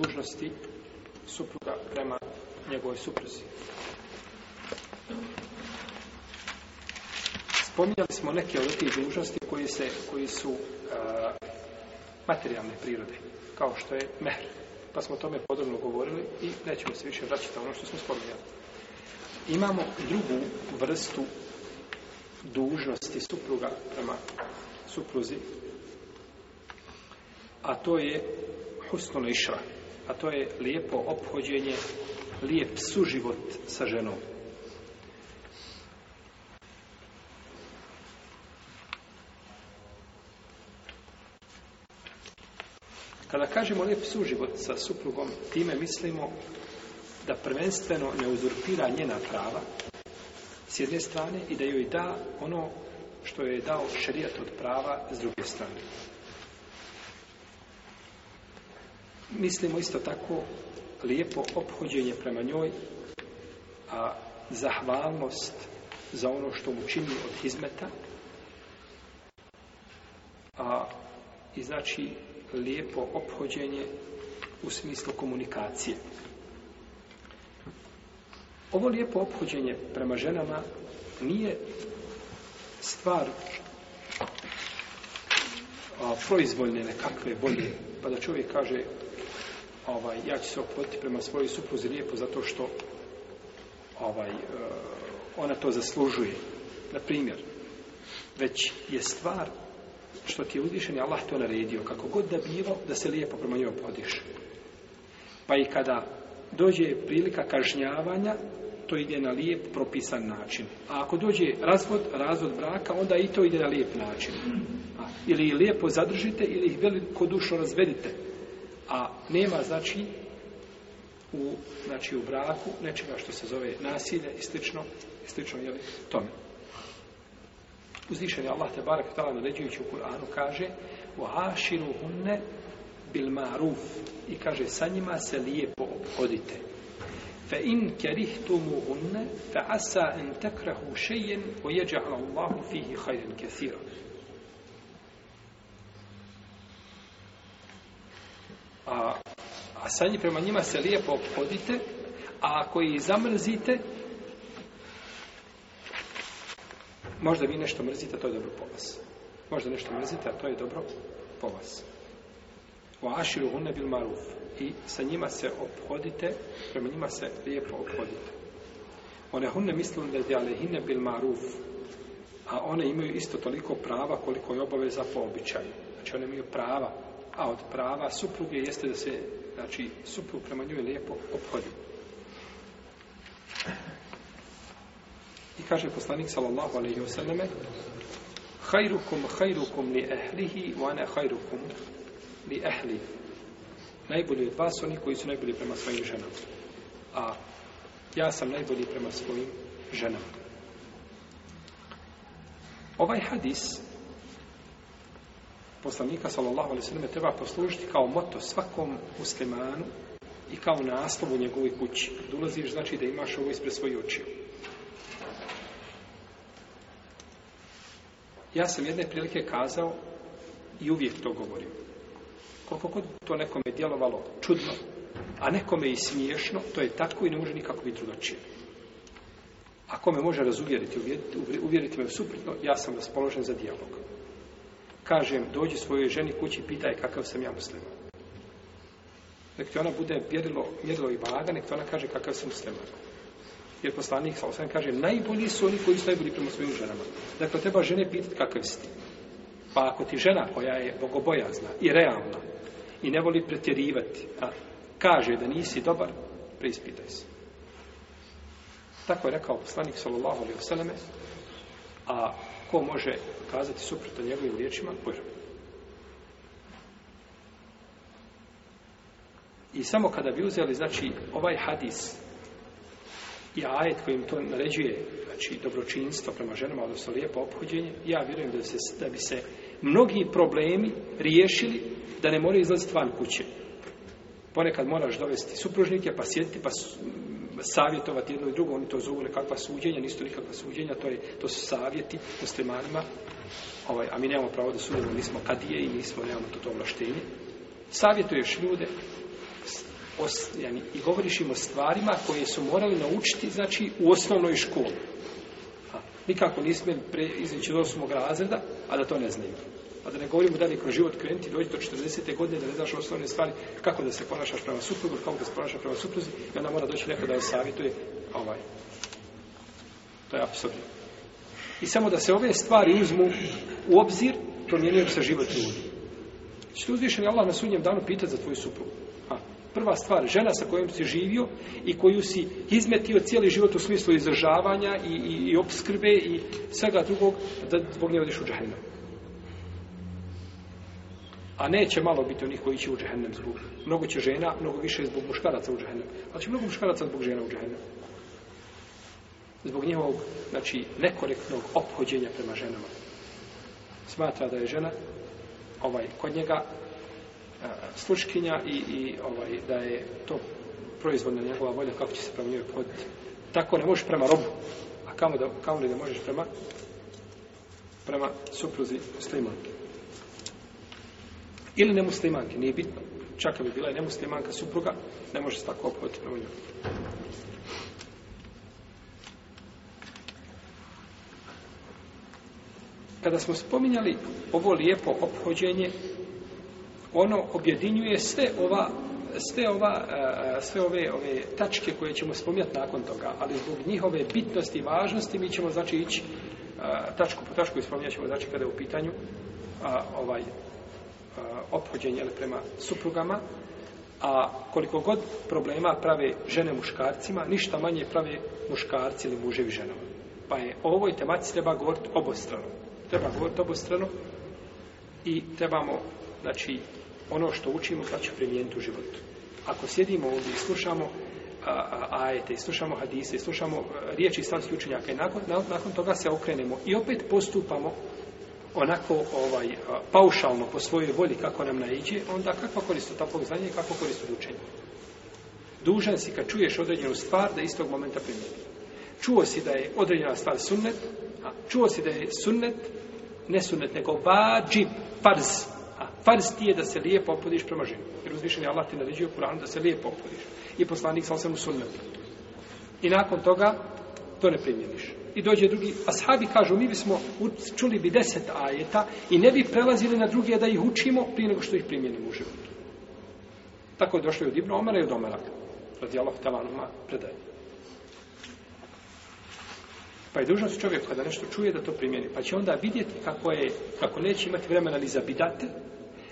dužnosti supruga prema njegovoj supruzi. Spominjali smo neke od tih dužnosti koji, se, koji su a, materijalne prirode, kao što je mehr. Pa smo o tome podobno govorili i nećemo se više vraćati ono što smo spominjali. Imamo drugu vrstu dužnosti supruga prema supruzi, a to je husnul išrak a to je lijepo ophođenje, lijep suživot sa ženom. Kada kažemo lijep suživot sa suprugom, time mislimo da prvenstveno ne uzurpira njena prava s jedne strane i da joj da ono što je dao šerijat od prava s druge strane. mislimo isto tako lijepo obhođenje prema njoj a zahvalnost za ono što mu čini od hizmeta a i znači lijepo obhođenje u smislu komunikacije ovo lijepo obhođenje prema ženama nije stvar proizvoljne nekakve bolje pa da čovjek kaže ovaj, ja ću se opoditi prema svojoj supruzi lijepo zato što ovaj, e, ona to zaslužuje. Na primjer, već je stvar što ti je uzvišen i Allah to naredio, kako god da bilo, da se lijepo prema njoj opodiš. Pa i kada dođe prilika kažnjavanja, to ide na lijep propisan način. A ako dođe razvod, razvod braka, onda i to ide na lijep način. A, ili lijepo zadržite, ili ih veliko dušo razvedite a nema znači u znači u braku nečega što se zove nasilje i slično i slično je tome Uzvišeni Allah te barek tala naređujući u Kur'anu kaže u ašinu hunne bil maruf i kaže sa njima se lijepo obhodite fa in kerihtumu hunne fa asa in tekrahu šejen o jeđa Allahu fihi hajden kathira a, a sa njim prema njima se lijepo obhodite, a ako ih zamrzite, možda vi nešto mrzite, to je dobro po vas. Možda nešto mrzite, a to je dobro po vas. U aširu hune bil maruf. I sa njima se obhodite, prema njima se lijepo obhodite. One hune mislim da je alehine bil maruf, a one imaju isto toliko prava koliko je obaveza po običaju. Znači one imaju prava a od prava supruge jeste da se, znači, suprug prema njoj lijepo obhodi. I kaže poslanik, sallallahu alaihi wa sallame, hajrukum, hajrukum li ehlihi, vane hajrukum li ehli. Najbolji od vas, oni koji su najbolji prema svojim ženama. A ja sam najbolji prema svojim ženama. Ovaj hadis poslanika sallallahu alejhi ve selleme treba poslužiti kao moto svakom muslimanu i kao naslov u njegovoj kući. Kad ulaziš, znači da imaš ovo ispred svoje oči. Ja sam jedne prilike kazao i uvijek to govorim. Koliko god to nekome djelovalo čudno, a nekome i smiješno, to je tako i ne može nikako biti drugačije. Ako me može razuvjeriti, uvjeriti me suprotno, ja sam raspoložen za dijalog kažem, dođi svojoj ženi kući, pitaj kakav sam ja musliman. Nek ti ona bude mjerilo, mjerilo i vaga, nek ti ona kaže kakav sam musliman. Jer poslanik sa osam kaže, najbolji su oni koji su najbolji prema svojim ženama. Dakle, treba žene pitati kakav si ti. Pa ako ti žena koja je bogobojazna i realna i ne voli pretjerivati, a kaže da nisi dobar, preispitaj se. Tako je rekao poslanik sallallahu alejhi ve selleme. A ko može kazati suprotno njegovim riječima, Bože. I samo kada bi uzeli, znači, ovaj hadis i ajet kojim to naređuje, znači, dobročinstvo prema ženama, odnosno lijepo obhođenje, ja vjerujem da, se, da bi se mnogi problemi riješili da ne moraju izlaziti van kuće. Ponekad moraš dovesti supružnike, pa sjediti, pa savjetovati jedno i drugo, oni to zovu nekakva suđenja, nisu nikakva suđenja, to, je, to su savjeti muslimanima, ovaj, a mi nemamo pravo da sudimo, nismo kadije i nismo, nemamo to to vlaštenje. Savjetuješ ljude os, jani, i govoriš im o stvarima koje su morali naučiti, znači, u osnovnoj školi. A, nikako nismo pre, izreći od osmog razreda, a da to ne znaju a pa da ne govorimo dalje kroz život krenuti, dođi do 40. godine, da ne znaš osnovne stvari, kako da se ponašaš prema suprugu, kako da se ponašaš prema supruzi, i onda mora doći neko da joj savjetuje, ovaj. To je apsurdno. I samo da se ove stvari uzmu u obzir, promijenio se život ljudi. Što uzvišen je Allah na sudnjem danu pitati za tvoju suprugu? A, prva stvar, žena sa kojom si živio i koju si izmetio cijeli život u smislu izdržavanja i, i, i obskrbe i svega drugog, da zbog nje odiš u džahinu neće malo biti onih koji će u džehennem zbog. Mnogo će žena, mnogo više zbog muškaraca u džehennem. Ali će mnogo muškaraca zbog žena u džehennem. Zbog njihovog, znači, nekorektnog ophođenja prema ženama. Smatra da je žena ovaj, kod njega e, sluškinja i, i ovaj, da je to proizvodna njegova volja kako će se prema njoj pohoditi. Tako ne možeš prema robu. A kamo, da, kamo li da možeš prema prema supruzi muslimanke ili nemuslimanke, nije bitno. Čak bi bila i nemuslimanka supruga, ne može se tako opovati prema njoj. Kada smo spominjali ovo lijepo obhođenje, ono objedinjuje sve ova sve ova e, sve ove ove tačke koje ćemo spomjati nakon toga ali zbog njihove bitnosti i važnosti mi ćemo znači ići e, tačku po tačku i spomjećemo znači kada je u pitanju ovaj ophođenje ili prema suprugama, a koliko god problema prave žene muškarcima, ništa manje prave muškarci ili muževi ženama. Pa je o ovoj temaci treba govoriti obostrano. Treba govoriti obostrano i trebamo, znači, ono što učimo, da pa će primijeniti u životu. Ako sjedimo ovdje i slušamo a, a, ajete, i slušamo hadise, i slušamo a, e, riječi islamskih učenjaka i nakon, na, nakon toga se okrenemo i opet postupamo onako ovaj paušalno po svojoj volji kako nam naiđe, onda kakva korist od takvog znanja i kako korist od učenja? Dužan si kad čuješ određenu stvar da istog momenta primjeri. Čuo si da je određena stvar sunnet, a čuo si da je sunnet, ne sunnet, nego vađib, farz. A farz ti je da se lijepo opodiš prema ženu. Jer uzvišen je Allah ti naređio Kur'an da se lijepo opodiš. I poslanik sa osam u sunnetu. I nakon toga to ne primjeniš i dođe drugi. Ashabi kažu, mi bismo čuli bi deset ajeta i ne bi prelazili na druge da ih učimo prije nego što ih primjenimo u životu. Tako je došlo i od Ibnu Omara i od Omara. Radijalahu talanuma predaje. Pa je dužnost čovjeku kada nešto čuje da to primjeni. Pa će onda vidjeti kako, je, kako neće imati vremena ni za bidate,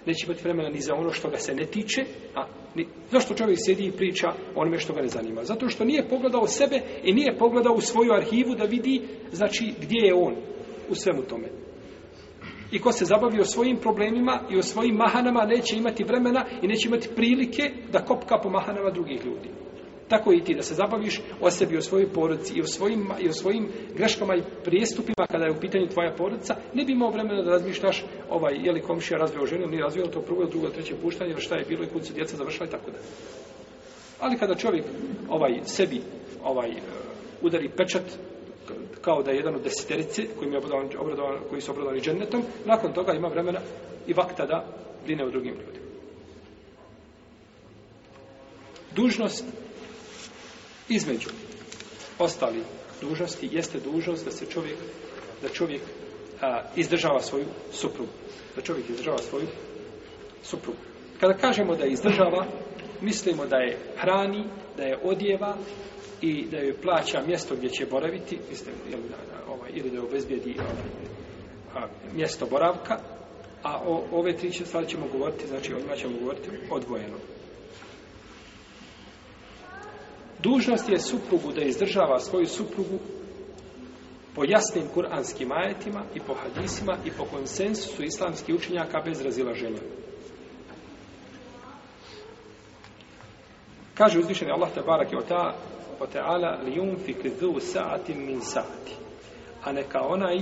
neće imati vremena ni za ono što ga se ne tiče, a ni, zašto čovjek sjedi i priča onome što ga ne zanima? Zato što nije pogledao sebe i nije pogledao u svoju arhivu da vidi, znači, gdje je on u svemu tome. I ko se zabavi o svojim problemima i o svojim mahanama, neće imati vremena i neće imati prilike da kopka po mahanama drugih ljudi tako i ti da se zabaviš o sebi, o svojoj porodici i o svojim, i o svojim greškama i prijestupima kada je u pitanju tvoja porodica, ne bi imao vremena da razmišljaš ovaj, je li komšija razvio ženu, nije razvio to prvo, drugo, treće puštanje, ili šta je bilo i kud su djeca završila i tako da. Ali kada čovjek ovaj, sebi ovaj, eh, udari pečat, kao da je jedan od desiterice koji, je obradovan, obradovan, koji su obradovani džennetom, nakon toga ima vremena i vakta da brine o drugim ljudima. Dužnost između ostali dužnosti jeste dužnost da se čovjek da čovjek a, izdržava svoju suprugu da čovjek izdržava svoju suprugu kada kažemo da je izdržava mislimo da je hrani da je odjeva i da joj plaća mjesto gdje će boraviti mislim, ili, da, ovaj, ili da je obezbijedi ovaj, a, mjesto boravka a o ove tri stvari ćemo govoriti znači o njima ćemo govoriti odvojeno Dužnost je suprugu da izdržava svoju suprugu po jasnim kuranskim ajetima i po hadisima i po konsensusu islamskih učinjaka bez razilaženja. Kaže uzvišeni Allah te barak je ota o teala li unfik dhu saati min saati. A neka onaj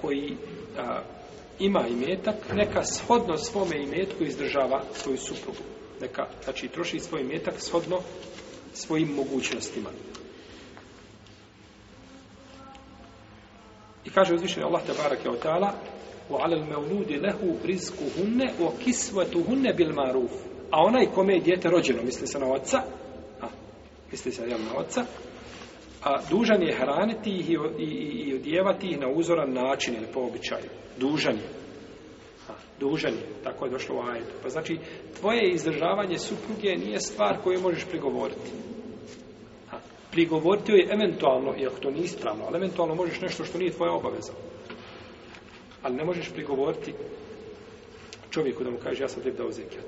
koji a, ima imetak, neka shodno svome imetku izdržava svoju suprugu. Neka, znači, troši svoj imetak shodno svojim mogućnostima. I kaže uzvišenje Allah tabaraka wa ta'ala وَعَلَى الْمَوْنُودِ لَهُ بْرِزْكُهُنَّ وَكِسْوَتُهُنَّ بِالْمَعْرُوفِ A onaj kome je djete rođeno, misli se na oca, a, misli se na oca, a dužan je hraniti ih i, i, i, i odjevati ih na uzoran način ili po običaju. Dužan je dužan je, tako je došlo u ajetu. Pa znači, tvoje izdržavanje supruge nije stvar koju možeš prigovoriti. Ha, prigovoriti je eventualno, iako to nije ispravno, ali eventualno možeš nešto što nije tvoja obaveza. Ali ne možeš prigovoriti čovjeku da mu kaže ja sam tebi dao zekijat.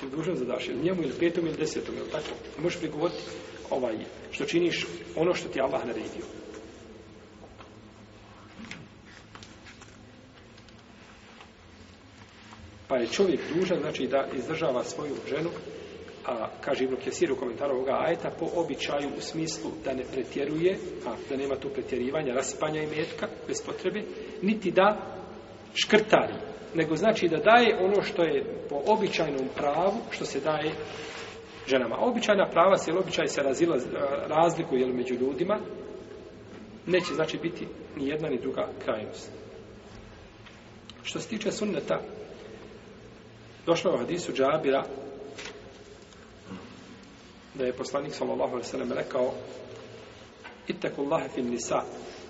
Ti dužan zadaš ili njemu ili petom ili desetom, ili tako. Možeš prigovoriti ovaj, što činiš ono što ti Allah naredio. pa je čovjek dužan znači da izdržava svoju ženu a kaže Ibn Kesir u komentaru ovoga ajeta po običaju u smislu da ne pretjeruje, a da nema tu pretjerivanja, rasipanja i metka bez potrebe, niti da škrtari, nego znači da daje ono što je po običajnom pravu što se daje ženama. Običajna prava se, običaj se razila, eh, razliku jel, među ljudima, neće znači biti ni jedna ni druga krajnost. Što se tiče sunneta, Došlo je u hadisu Džabira da je poslanik sallallahu alaihi sallam rekao Itteku Allahe fin nisa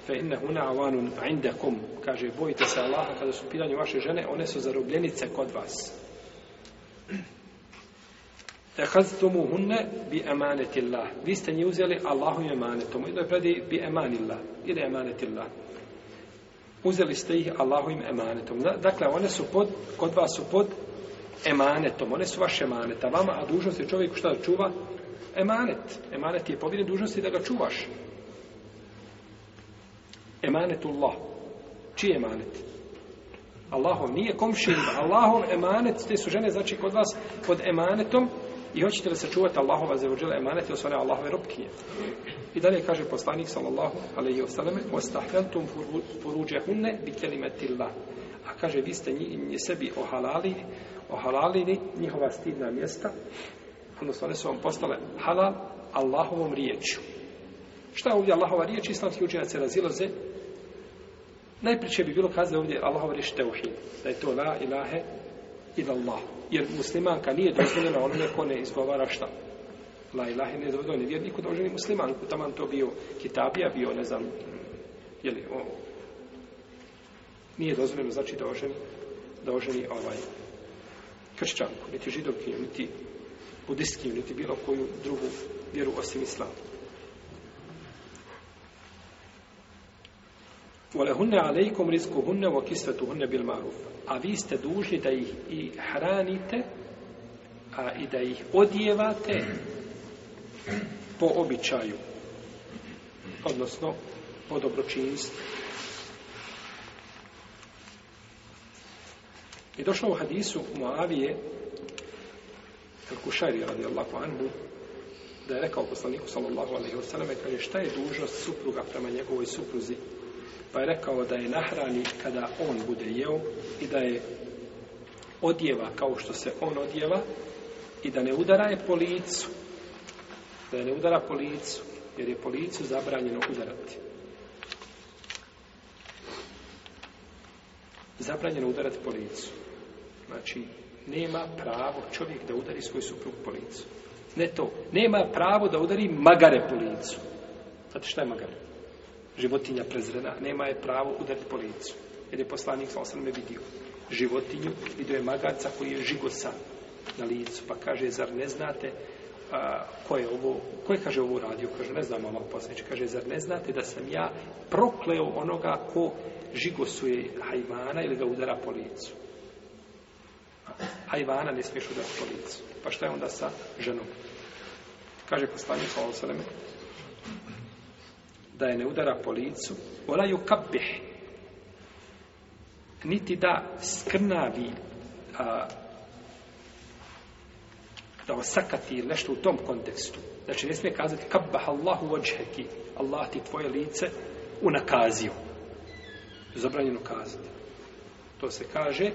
fe inne huna avanun indekum kaže bojite se Allaha kada su pitanje vaše žene one su zarobljenice kod vas Te hazdumu hunne bi emaneti Allah vi ste nje uzeli Allahu i emanetom ili predi bi emanillah ili emaneti Allah uzeli ste ih Allahu im emanetom dakle one su pod kod vas su pod emanetom, one su vaše emaneta vama, a dužnost je čovjeku šta da čuva? Emanet. Emanet je povinjen dužnosti da ga čuvaš. Emanetullah. Čiji emanet? Allahom nije komšinima. Allahom emanet, te su žene, znači kod vas, pod emanetom, i hoćete da sačuvate Allahova za vođele emanet, jer su one Allahove robkinje. I dalje kaže poslanik, sallallahu alaihi wa sallam, ostahveltum furuđehunne bitelimetillah. A kaže, vi ste nji, nji sebi ohalali, ohalalili njihova stidna mjesta, odnosno one su vam postale halal Allahovom riječu. Šta je ovdje Allahova riječ? Islamski učenjac se razilaze. Najpriče bi bilo kazali ovdje Allahova riječ teuhid. Da je to la ilahe ila Allah. Jer muslimanka nije dozvoljena onome ko ne izgovara šta. La ilahe ne zavodio nevjerniku da oženi muslimanku. Tamo to bio kitabija, bio ne znam, jeli, o, nije dozvoljeno znači da oženi, da oženi ovaj, kršćanku, niti židovkinju, niti budistkinju, niti bilo koju drugu vjeru osim islamu. Walehunne alejkom risku hunne o kisvetu hunne bil maruf. A vi ste dužni da ih i hranite a i da ih odjevate po običaju. Odnosno, po dobročinstvu. I došlo u hadisu Muavije Al-Kušari radijallahu anhu da je rekao poslaniku sallallahu alaihi wa sallam kaže šta je dužnost supruga prema njegovoj supruzi pa je rekao da je nahrani kada on bude jeo i da je odjeva kao što se on odjeva i da ne udara je po licu da je ne udara po licu jer je po licu zabranjeno udarati zabranjeno udarati po licu. Znači, nema pravo čovjek da udari svoj suprug po licu. Ne to. Nema pravo da udari magare po licu. Znate šta je magare? Životinja prezrena. Nema je pravo udariti po licu. Jer je poslanik sa osam me vidio. Životinju vidio je magarca koji je žigosan na licu. Pa kaže, zar ne znate a, ko je ovo, ko je kaže ovo radio? Kaže, ne znam, Allah poslanič. Kaže, zar ne znate da sam ja prokleo onoga ko žigosuje hajvana ili ga udara po licu. Hajvana ne smiješ udara po licu. Pa šta je onda sa ženom? Kaže poslanik Hvala Saleme da je ne udara po licu ona ju kapih niti da skrnavi a, da osakati nešto u tom kontekstu. Znači, ne smije kazati kabbah Allahu ođheki, Allah ti tvoje lice unakazio zabranjeno kazati. To se kaže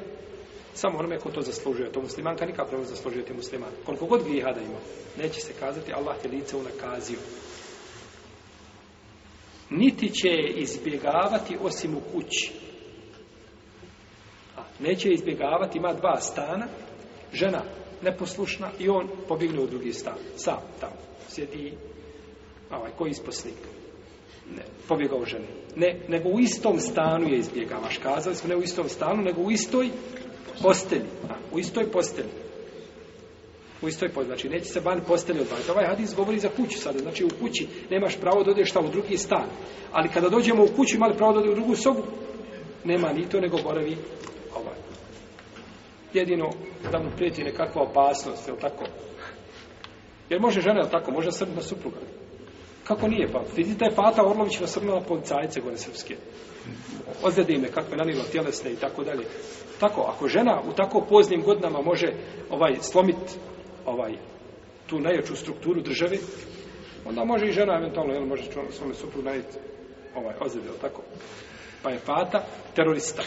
samo onome ko to zaslužuje. To muslimanka nikako ne zaslužuje ti musliman. Koliko god griha da ima, neće se kazati Allah te lice unakazio. Niti će izbjegavati osim u kući. A, neće izbjegavati, ima dva stana, žena neposlušna i on pobignu u drugi stan. Sam tamo. Sjedi ovaj, koji isposlik. Ne, pobjegao ženi ne, nego u istom stanu je izbjegavaš. Kazali smo ne u istom stanu, nego u istoj postelji. A, u istoj postelji. U istoj postelji. Znači, neće se ban postelji odbaviti. Ovaj hadis govori za kuću sada. Znači, u kući nemaš pravo da odeš šta u drugi stan. Ali kada dođemo u kuću, imali pravo da odeš u drugu sobu? Nema ni to, nego boravi ovaj. Jedino da mu prijeti nekakva opasnost, je li tako? Jer može žena, je li tako? Može srbna supruga. Kako nije? Pa, vidi da je Fata Orlović nasrnula policajice gore srpske. Ozljede ime, kakve nanilo tjelesne i tako dalje. Tako, ako žena u tako poznim godinama može ovaj slomit ovaj, tu najjaču strukturu države, onda može i žena eventualno, jel, može svome supru najeti ovaj, ozljede, tako? Pa je Fata terorista.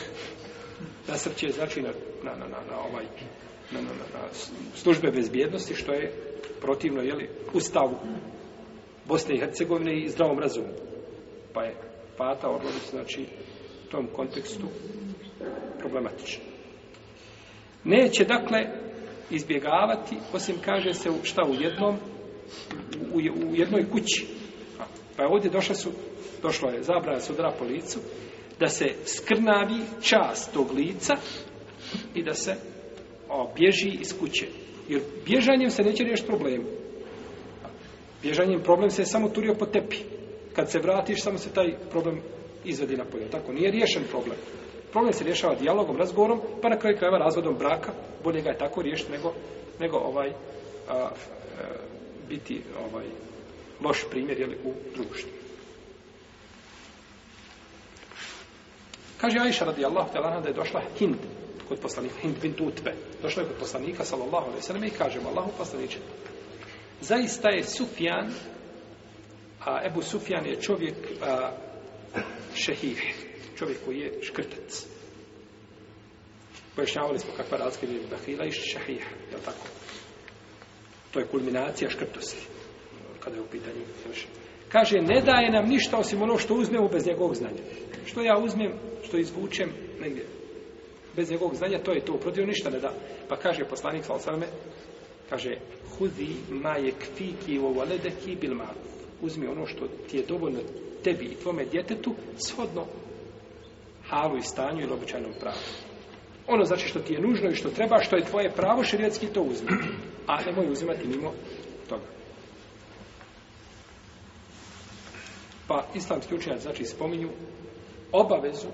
Na srće je znači na, na, na, na, na ovaj, na, na, na, na službe bezbjednosti, što je protivno, jeli, ustavu Bosne i Hercegovine i zdravom razumu. Pa je Fata Orlović, znači, u tom kontekstu problematično. Neće, dakle, izbjegavati, osim kaže se šta u jednom, u, u jednoj kući. Pa je ovdje došla su, došlo je zabrana sudara po licu, da se skrnavi čast tog lica i da se o, bježi iz kuće. Jer bježanjem se neće riješiti problemu bježanjem problem se je samo turio po tepi. Kad se vratiš, samo se taj problem izvedi na polje. Tako, nije riješen problem. Problem se rješava dijalogom, razgovorom, pa na kraju krajeva razvodom braka, bolje ga je tako riješiti nego, nego ovaj a, a, biti ovaj loš primjer jeli, u društvu. Kaže Aisha radijallahu ta'ala da je došla Hind kod poslanika, Hind bin Utbe. Došla je kod poslanika, sallallahu alaihi sallam, i kaže mu, Allahu poslaniče, zaista je Sufjan, a Ebu Sufjan je čovjek a, šehih, čovjek koji je škrtec. Pojašnjavali smo kakva razlika je Bahila i šehih, je tako? To je kulminacija škrtosti, kada je u pitanju. Još. Kaže, ne daje nam ništa osim ono što uzmemo bez njegovog znanja. Što ja uzmem, što izvučem, negdje bez njegovog znanja, to je to, protiv ništa ne da. Pa kaže poslanik, kaže, hudi ma je kfiki u valedeki bil maluf. Uzmi ono što ti je dovoljno tebi i tvome djetetu, shodno halu i stanju ili običajnom pravu. Ono znači što ti je nužno i što treba, što je tvoje pravo, širijetski to uzmi. A nemoj uzimati mimo toga. Pa islamski učenjac znači spominju obavezu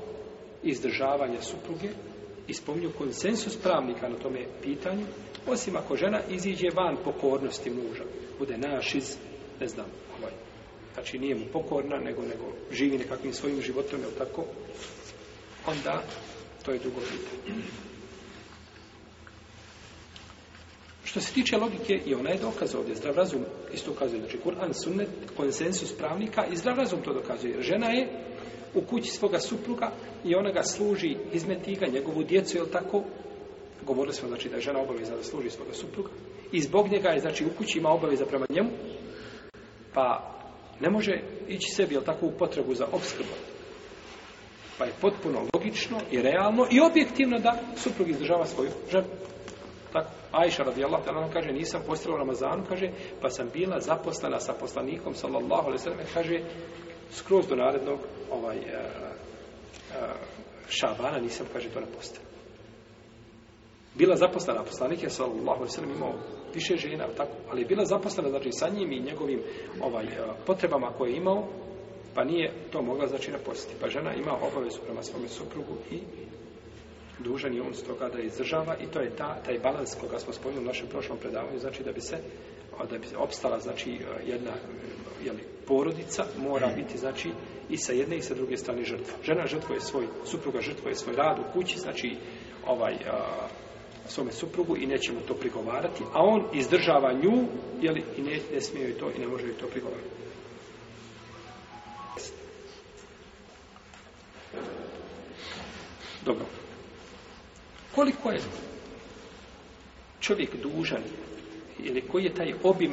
izdržavanja supruge ispominju konsensus pravnika na tome pitanju, osim ako žena iziđe van pokornosti muža, bude naš iz, ne znam, ovaj, znači nije mu pokorna, nego, nego živi nekakvim svojim životom, je tako? Onda, to je drugo pitanje. Što se tiče logike, i ona je dokaz ovdje, zdrav razum isto ukazuje, znači Kur'an, sunnet, konsensus pravnika, i zdrav razum to dokazuje, jer žena je u kući svoga supruga i ona ga služi izmeti ga, njegovu djecu, je tako? Govorili smo, znači, da je žena obaveza da služi svoga supruga, i zbog njega je, znači, u kući ima obaveza prema njemu, pa ne može ići sebi, je tako, u potrebu za obskrbu. Pa je potpuno logično i realno i objektivno da suprug izdržava svoju ženu tako? Ajša radijallahu ta'ala ono kaže, nisam postila u Ramazanu, kaže, pa sam bila zaposlena sa poslanikom, sallallahu alaihi sallam, kaže, skroz do narednog ovaj, e, e, šabana nisam, kaže, to ne postila. Bila zaposlena, poslanik je, sallallahu alaihi sallam, imao više žena, tako, ali je bila zaposlena, znači, sa njim i njegovim ovaj, e, potrebama koje je imao, pa nije to mogla, znači, ne postiti. Pa žena ima obavezu prema svome suprugu i dužan je on s toga da izdržava i to je ta, taj balans koga smo spomenuli u našem prošlom predavanju, znači da bi se da bi opstala znači e, jedna jeli, porodica mora mhm. biti znači i sa jedne i sa druge strane žrtva. Žena žrtvo je svoj, supruga žrtvo je svoj rad u kući, znači ovaj a, e, svome suprugu i neće mu to prigovarati, a on izdržava nju jeli, i ne, ne smije joj to i ne može joj to prigovarati. Dobro koliko je čovjek dužan ili koji je taj obim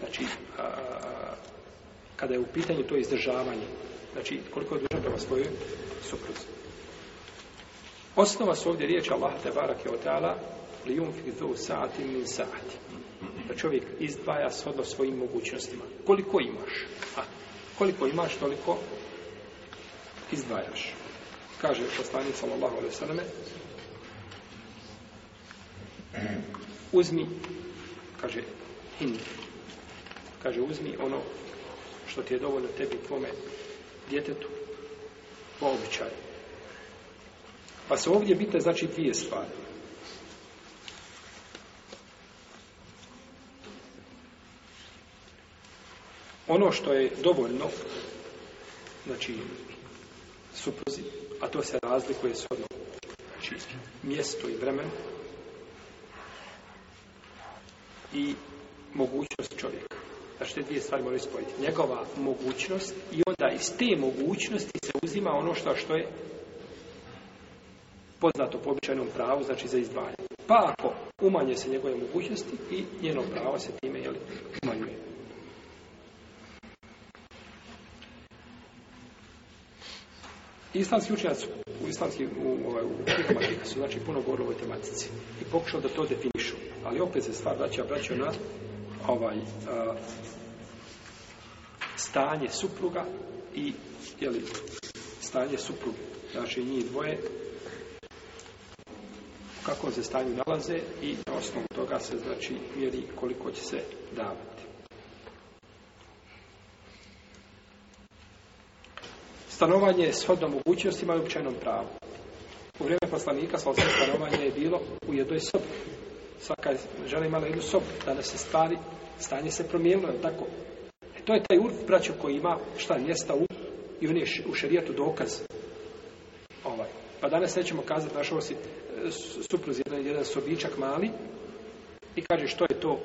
znači a, kada je u pitanju to izdržavanje znači koliko je dužan prema svojoj supruzi osnova su ovdje riječi Allah te barak je otala li um fi zu sa'ati min sa'ati da čovjek izdvaja shodno svojim mogućnostima koliko imaš a koliko imaš toliko izdvajaš kaže poslanik sallallahu alejhi ve selleme uzmi, kaže, hind, kaže, uzmi ono što ti je dovoljno tebi tvome djetetu po običaju. Pa se ovdje bite, znači, dvije stvari. Ono što je dovoljno, znači, supozit, a to se razlikuje s ono, znači, mjesto i vremenu, i mogućnost čovjeka. Znači, te dvije stvari moraju spojiti. Njegova mogućnost i onda iz te mogućnosti se uzima ono što što je poznato po običajnom pravu, znači za izdvajanje. Pa ako umanje se njegove mogućnosti i njeno pravo se time jeli, umanjuje. islamski učenjaci u islamski u ovaj tematika su znači puno govorili o ovoj tematici i pokušao da to definišu ali opet se stvar da će obraćao na ovaj a, stanje supruga i je li stanje supruge znači njih dvoje kako se stanju nalaze i na osnovu toga se znači mjeri koliko će se davati. stanovanje shodno mogućnostima i općenom pravu. U vrijeme poslanika svoje stanovanje je bilo u jednoj sobi. Svaka je žena imala jednu sobu. Danas se stvari, stanje se promijenilo, je tako? E to je taj urf, braću, koji ima šta mjesta u, i on je u šerijatu dokaz. Ovaj. Pa danas nećemo kazati, našao si e, supruz jedan, jedan sobičak mali i kaže što je to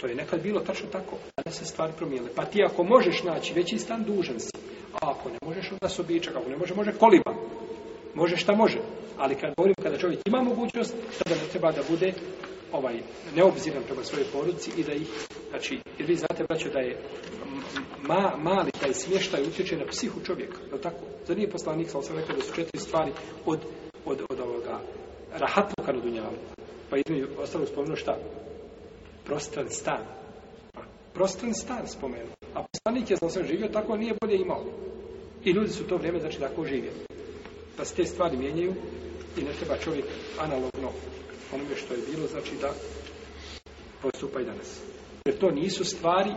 to je nekad bilo tačno tako, da se stvari promijele. Pa ti ako možeš naći veći stan, dužan si. A ako ne možeš, onda se običa. Ako ne može, može koliba. Može šta može. Ali kad govorim, kada čovjek ima mogućnost, tada ne treba da bude ovaj, neobziran prema svojoj poruci i da ih, znači, jer vi znate, braću, da je ma, mali taj smještaj utječe na psihu čovjeka. Je li tako? Za nije poslanik, sam sam rekao da su četiri stvari od, od, od ovoga rahatluka na dunjavu. Pa idem i ostalo spomenuo šta? Prostran stan. Pa prostran stan spomenuo. A poslanik je sam živio tako, nije bolje imao. I ljudi su to vrijeme, znači, tako živjeli. Pa se te stvari mijenjaju i ne treba čovjek analogno onome što je bilo, znači da postupa i danas. Jer to nisu stvari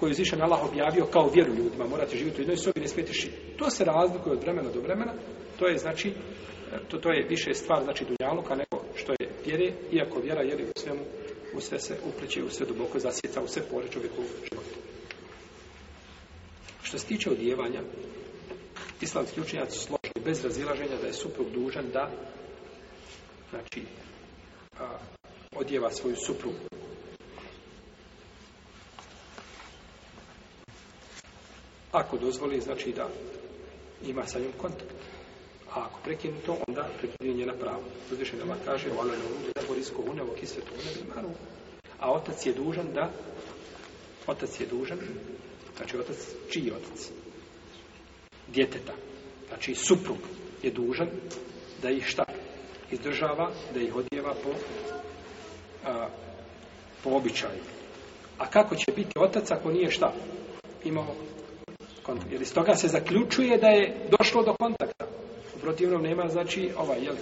koje je Zišan Allah objavio kao vjeru ljudima. Morate živjeti u jednoj sobi, ne smijete šiti. To se razlikuje od vremena do vremena. To je, znači, e, to, to je više stvar, znači, dunjaluka nego što je vjere, iako vjera je li u svemu, u sve se upreće, u sve duboko zasjeca, u sve pore čovjeku u životu. Što se tiče odjevanja, islamski učenjaci složili bez razilaženja da je suprug dužan da znači, a, odjeva svoju suprugu. Ako dozvoli, znači da ima sa njom kontakt. A ako prekine to, onda prekine njena pravo. Uzvišen Allah kaže, ovala je ovdje, da bori sko une, ovak A otac je dužan da, otac je dužan Znači, otac, čiji otac? Djeteta. Znači, suprug je dužan da ih šta? Izdržava, da ih odjeva po, a, po običaju. A kako će biti otac ako nije šta? Imao kontakt. Jer iz toga se zaključuje da je došlo do kontakta. U protivnom nema, znači, ovaj, jel?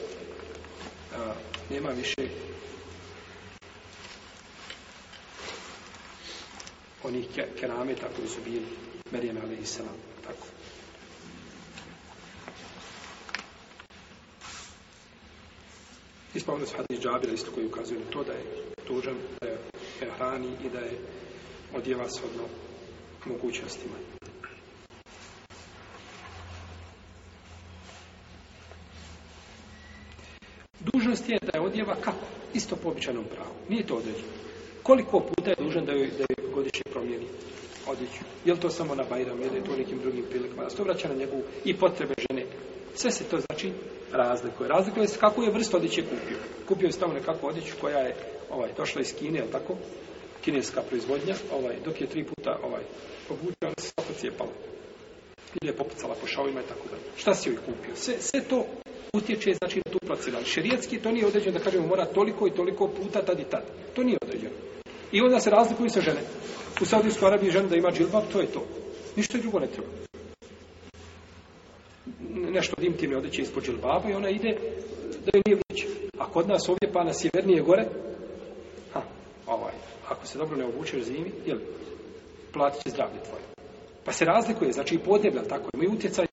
A, nema više onih kerameta koji su bili Merijem a.s. Tako. Ispavljeno su hadis džabira isto koji ukazuje na to da je tužan, da je hrani i da je odjeva shodno mogućnostima. Dužnost je da je odjeva kako? Isto po običanom pravu. Nije to određeno koliko puta je dužan da joj, da joj godišnje promijeni odjeću. Je to samo na Bajram, je to nekim drugim prilikama? To vraća na njegovu i potrebe žene. Sve se to znači razlikuje. Razlikuje se kako je vrst odjeće kupio. Kupio je stavu nekakvu odjeću koja je ovaj, došla iz Kine, je tako? Kineska proizvodnja, ovaj, dok je tri puta ovaj, obučao, se svako cijepalo. Ili je popucala po šaovima i tako da. Šta si joj kupio? Sve, sve to utječe znači na tu procenu. Šerijetski to nije određeno da kažemo mora toliko i toliko puta tad i tad. To nije određeno. I onda se razlikuju sa žene. U Saudijskoj Arabiji žena da ima džilbab, to je to. Ništa drugo ne treba. Nešto dim ti mi odeće ispod džilbaba i ona ide da je nije vrić. A kod nas ovdje pa na sjevernije gore, ha, ovaj, ako se dobro ne obučeš zimi, jel, platit će zdravlje tvoje. Pa se razlikuje, znači i podneblja, tako je, mi utjecaj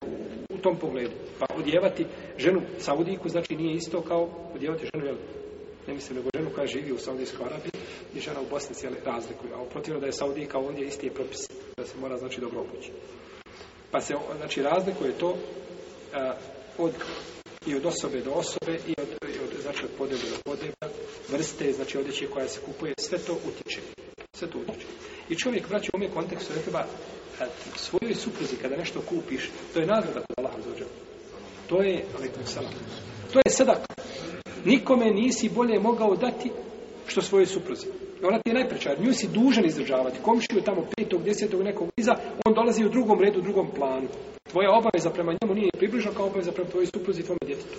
u tom pogledu. Pa odjevati ženu Saudijku, znači nije isto kao odjevati ženu, jel, ne mislim, nego ženu koja živi u Saudijskoj Arabiji, i žena u Bosni cijeli razlikuju. A protivno da je Saudija kao ondje isti je propis da se mora znači dobro obući. Pa se znači razlikuje to a, od i od osobe do osobe i od, i od znači od podeba do podeba vrste znači odjeće koja se kupuje sve to utiče sve to utiče i čovjek vraća u ovom kontekstu ne treba svojoj supruzi kada nešto kupiš to je nagrada kod Allaha zađa to je ali to je sadak nikome nisi bolje mogao dati što svoje supruze. Ona ti je najpričaj, nju si dužan izdržavati. Komšiju tamo petog, desetog, nekog iza, on dolazi u drugom redu, u drugom planu. Tvoja obaveza prema njemu nije približna kao obaveza prema tvojoj supruzi i tvojom djetetu.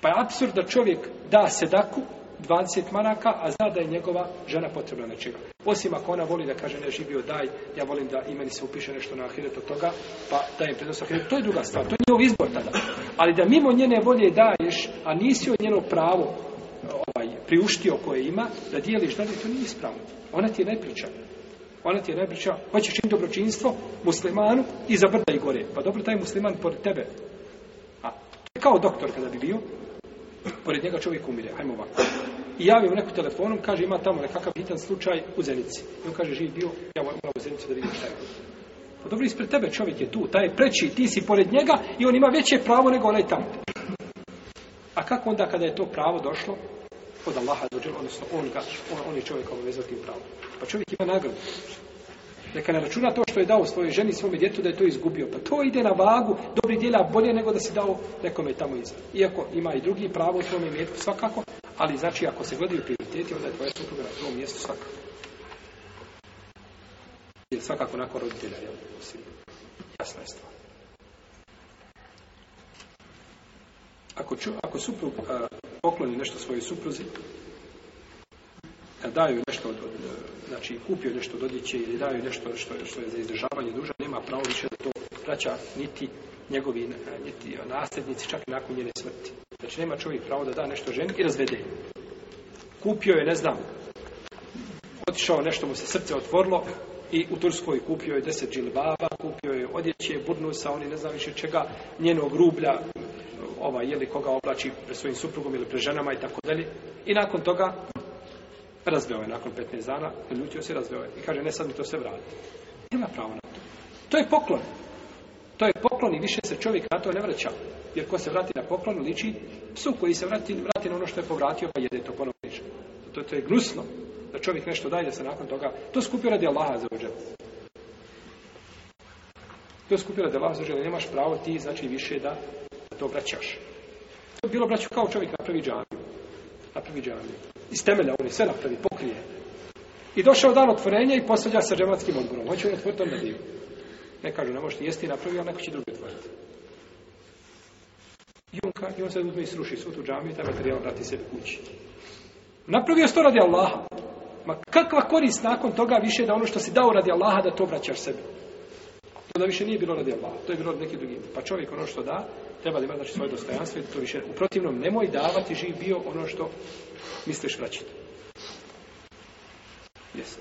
Pa je absurd da čovjek da sedaku 20 manaka, a zna da je njegova žena potrebna nečega. Osim ako ona voli da kaže ne živio, daj, ja volim da imeni se upiše nešto na ahiret od toga, pa daj im prednost ahiret. To je druga stvar, to je njegov izbor tada. Ali da mimo njene volje daješ, a nisi od njeno pravo, priuštio koje ima, da dijeliš dalje, to nije ispravno. Ona ti je najpriča. Ona ti je najpriča. Hoćeš čim dobročinstvo muslimanu i za brda i gore. Pa dobro, taj musliman pored tebe. A to je kao doktor kada bi bio, pored njega čovjek umire. Hajmo ovako. I javim neku telefonom, kaže ima tamo nekakav hitan slučaj u Zenici. I on kaže živ bio, ja moram u Zenici da vidim šta je. Pa dobro, ispred tebe čovjek je tu, taj je preći, ti si pored njega i on ima veće pravo nego onaj tamo. A kako onda kada je to pravo došlo od Allaha dođe, odnosno on ga, on, on je čovjek obavezati u pravo. Pa čovjek ima nagradu. Neka ne računa to što je dao svoje ženi, svome djetu, da je to izgubio. Pa to ide na vagu, dobri djela bolje nego da si dao nekome tamo iza. Iako ima i drugi pravo u svome mjetu, svakako, ali znači ako se gledaju prioriteti, onda je tvoja supruga na prvom mjestu svakako. Ili svakako nakon roditelja, jel? Jasna je stvar. Ako, ču, ako suprug a, pokloni nešto svojoj supruzi, da daju nešto, od, znači kupio nešto do djeće ili daju nešto što, što je za izdržavanje duža, nema pravo više da to vraća niti njegovi niti nasljednici, čak i nakon njene smrti. Znači nema čovjek pravo da da nešto ženi i razvede. Kupio je, ne znam, otišao nešto mu se srce otvorilo i u Turskoj kupio je deset džilbaba, kupio je odjeće, burnusa, oni ne znam više čega, njenog rublja, ovaj, jeli, koga oblači pre svojim suprugom ili pre ženama i tako dalje. I nakon toga razveo je nakon 15 dana, ljutio se razveo je i kaže, ne sad mi to sve vrati. Nema pravo na to. To je poklon. To je poklon i više se čovjek na to ne vraća. Jer ko se vrati na poklon, liči psu koji se vrati, vrati na ono što je povratio, pa jede to ponovno liče. To, to je gnusno da čovjek nešto daje da se nakon toga... To skupio radi Allaha za ođer. To skupio radi Allaha za ođer. Nemaš pravo ti, znači, više da to braći još. To bilo braću kao čovjek na prvi džamiju. Na prvi džamiju. Iz temelja oni sve napravi, pokrije. I došao dan otvorenja i posvađa sa džematskim odborom. Hoće on otvoriti onda dio. Ne kažu, ne možete jesti i napravi, ali neko će drugi otvoriti. I on, ka, i on se uzme i sruši svu tu džamiju i taj materijal vrati se kući. Napravio sto radi Allaha. Ma kakva korist nakon toga više da ono što si dao radi Allaha da to vraćaš sebi. To da više nije bilo radi Allaha. To je bilo neki drugi. Pa čovjek ono što da, treba da ima znači, svoje dostojanstvo i to više. U protivnom, nemoj davati živ bio ono što misliš vraćati. Yes.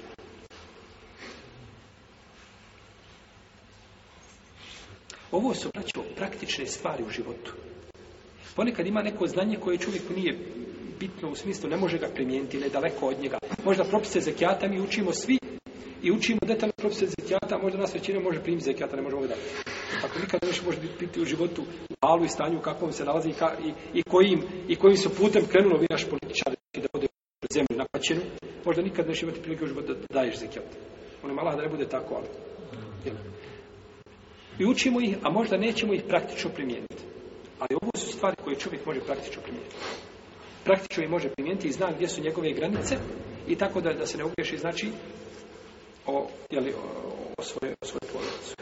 Ovo su vraćao praktične stvari u životu. Ponekad ima neko znanje koje čovjeku nije bitno u smislu, ne može ga primijeniti, ne daleko od njega. Možda propise zekijata mi učimo svi i učimo detaljno propise zekijata, možda nas većina može primiti zekijata, ne može ovo dati. Ako nikad ne može biti u životu u malu i stanju u kakvom se nalazi i, i, kojim, i kojim se putem krenulo vi naš političar da bude zemlju napaćenu, možda nikad neće imati prilike u životu da, da daješ zekijat. Ono je da ne bude tako, ali... Jel? I učimo ih, a možda nećemo ih praktično primijeniti. Ali ovo su stvari koje čovjek može praktično primijeniti. Praktično ih može primijeniti i zna gdje su njegove granice i tako da, da se ne ugriješi, znači, o, jeli, o, o svoje, o svoje porodicu.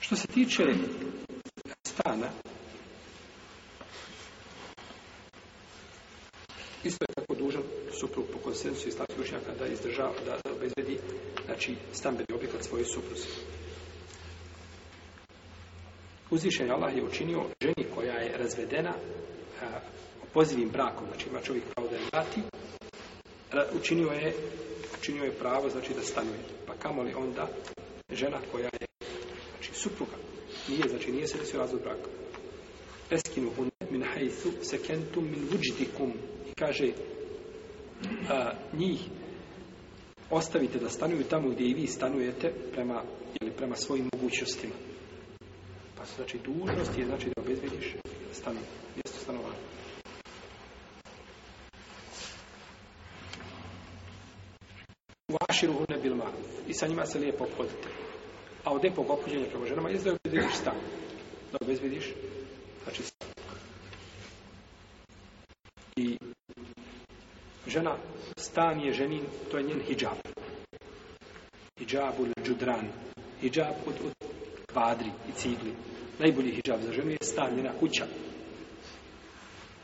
Što se tiče stana, isto je tako dužan suprug po konsensu i slavskog učenjaka da izdrža, da, da obezvedi znači, stambeni objekat svoje supruze. Uzvišenje Allah je učinio ženi koja je razvedena a, pozivim brakom, znači ima čovjek pravo da je vrati, učinio je učinio je pravo znači da stanuje. Pa kamo li onda žena koja je znači supruga nije znači nije se desio razvod braka eskinu hun min hajthu sekentum min vujdikum i kaže a, njih ostavite da stanuju tamo gdje i vi stanujete prema, ili prema svojim mogućnostima pa znači dužnost je znači da obezbediš stanu, mjesto stanovanja uaširu hunne bil ma i sa njima se lijepo obhodite a od nekog opuđenja prema ženama izdaje da obezbediš stan. Da obezbediš, znači stan. I žena, stan je ženin, to je njen hijab. Hijab ul džudran. Hijab od, od kvadri i cigli. Najbolji hijab za ženu je stan, njena kuća.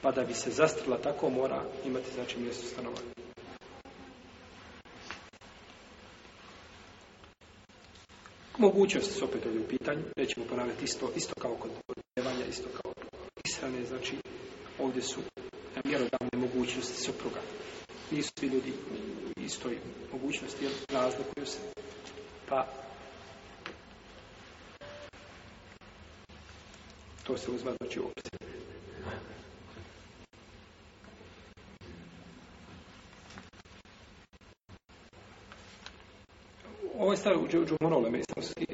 Pa da bi se zastrla tako, mora imati znači mjesto stanovanja. mogućnost su opet ovdje u pitanju, nećemo ponavljati isto, isto kao kod odjevanja, isto kao pisane, znači ovdje su mjerodavne mogućnosti supruga. Nisu svi ljudi istoj mogućnosti, jer razlikuju se. Pa to se uzma znači u opciju. ovo je stavio u džumurole medicinski.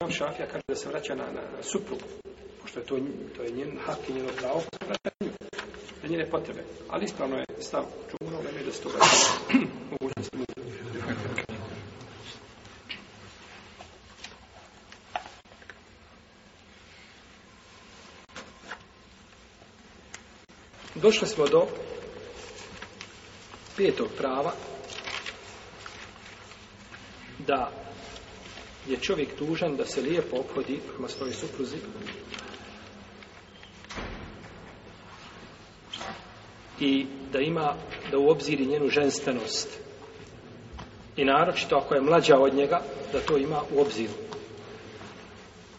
Imam šafija, kaže da se vraća na, na, na suprugu, pošto je to, to je njen hak i njeno pravo, se vraća na nju, na njene potrebe. Ali ispravno je stav u džumurole medicinski da se to vraća na mogućnost. Došli smo do petog prava, da je čovjek dužan da se lijepo obhodi prema svojoj supruzi i da ima da u obziri njenu ženstvenost i naročito ako je mlađa od njega da to ima u obziru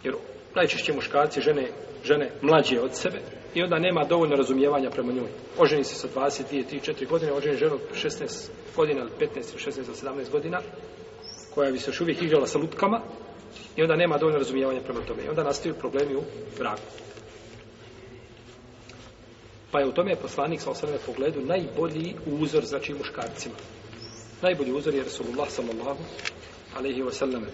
jer najčešće muškarci žene, žene mlađe od sebe i onda nema dovoljno razumijevanja prema njoj oženi se sa 22, 3, 4 godine oženi ženu 16 godina 15, 16, 17 godina koja bi se još uvijek igrala sa lutkama i onda nema dovoljno razumijevanja prema tome. I onda nastaju problemi u braku. Pa je u tome poslanik sa osrame pogledu najbolji uzor, znači muškarcima. Najbolji uzor je Rasulullah sallallahu alaihi wa sallam.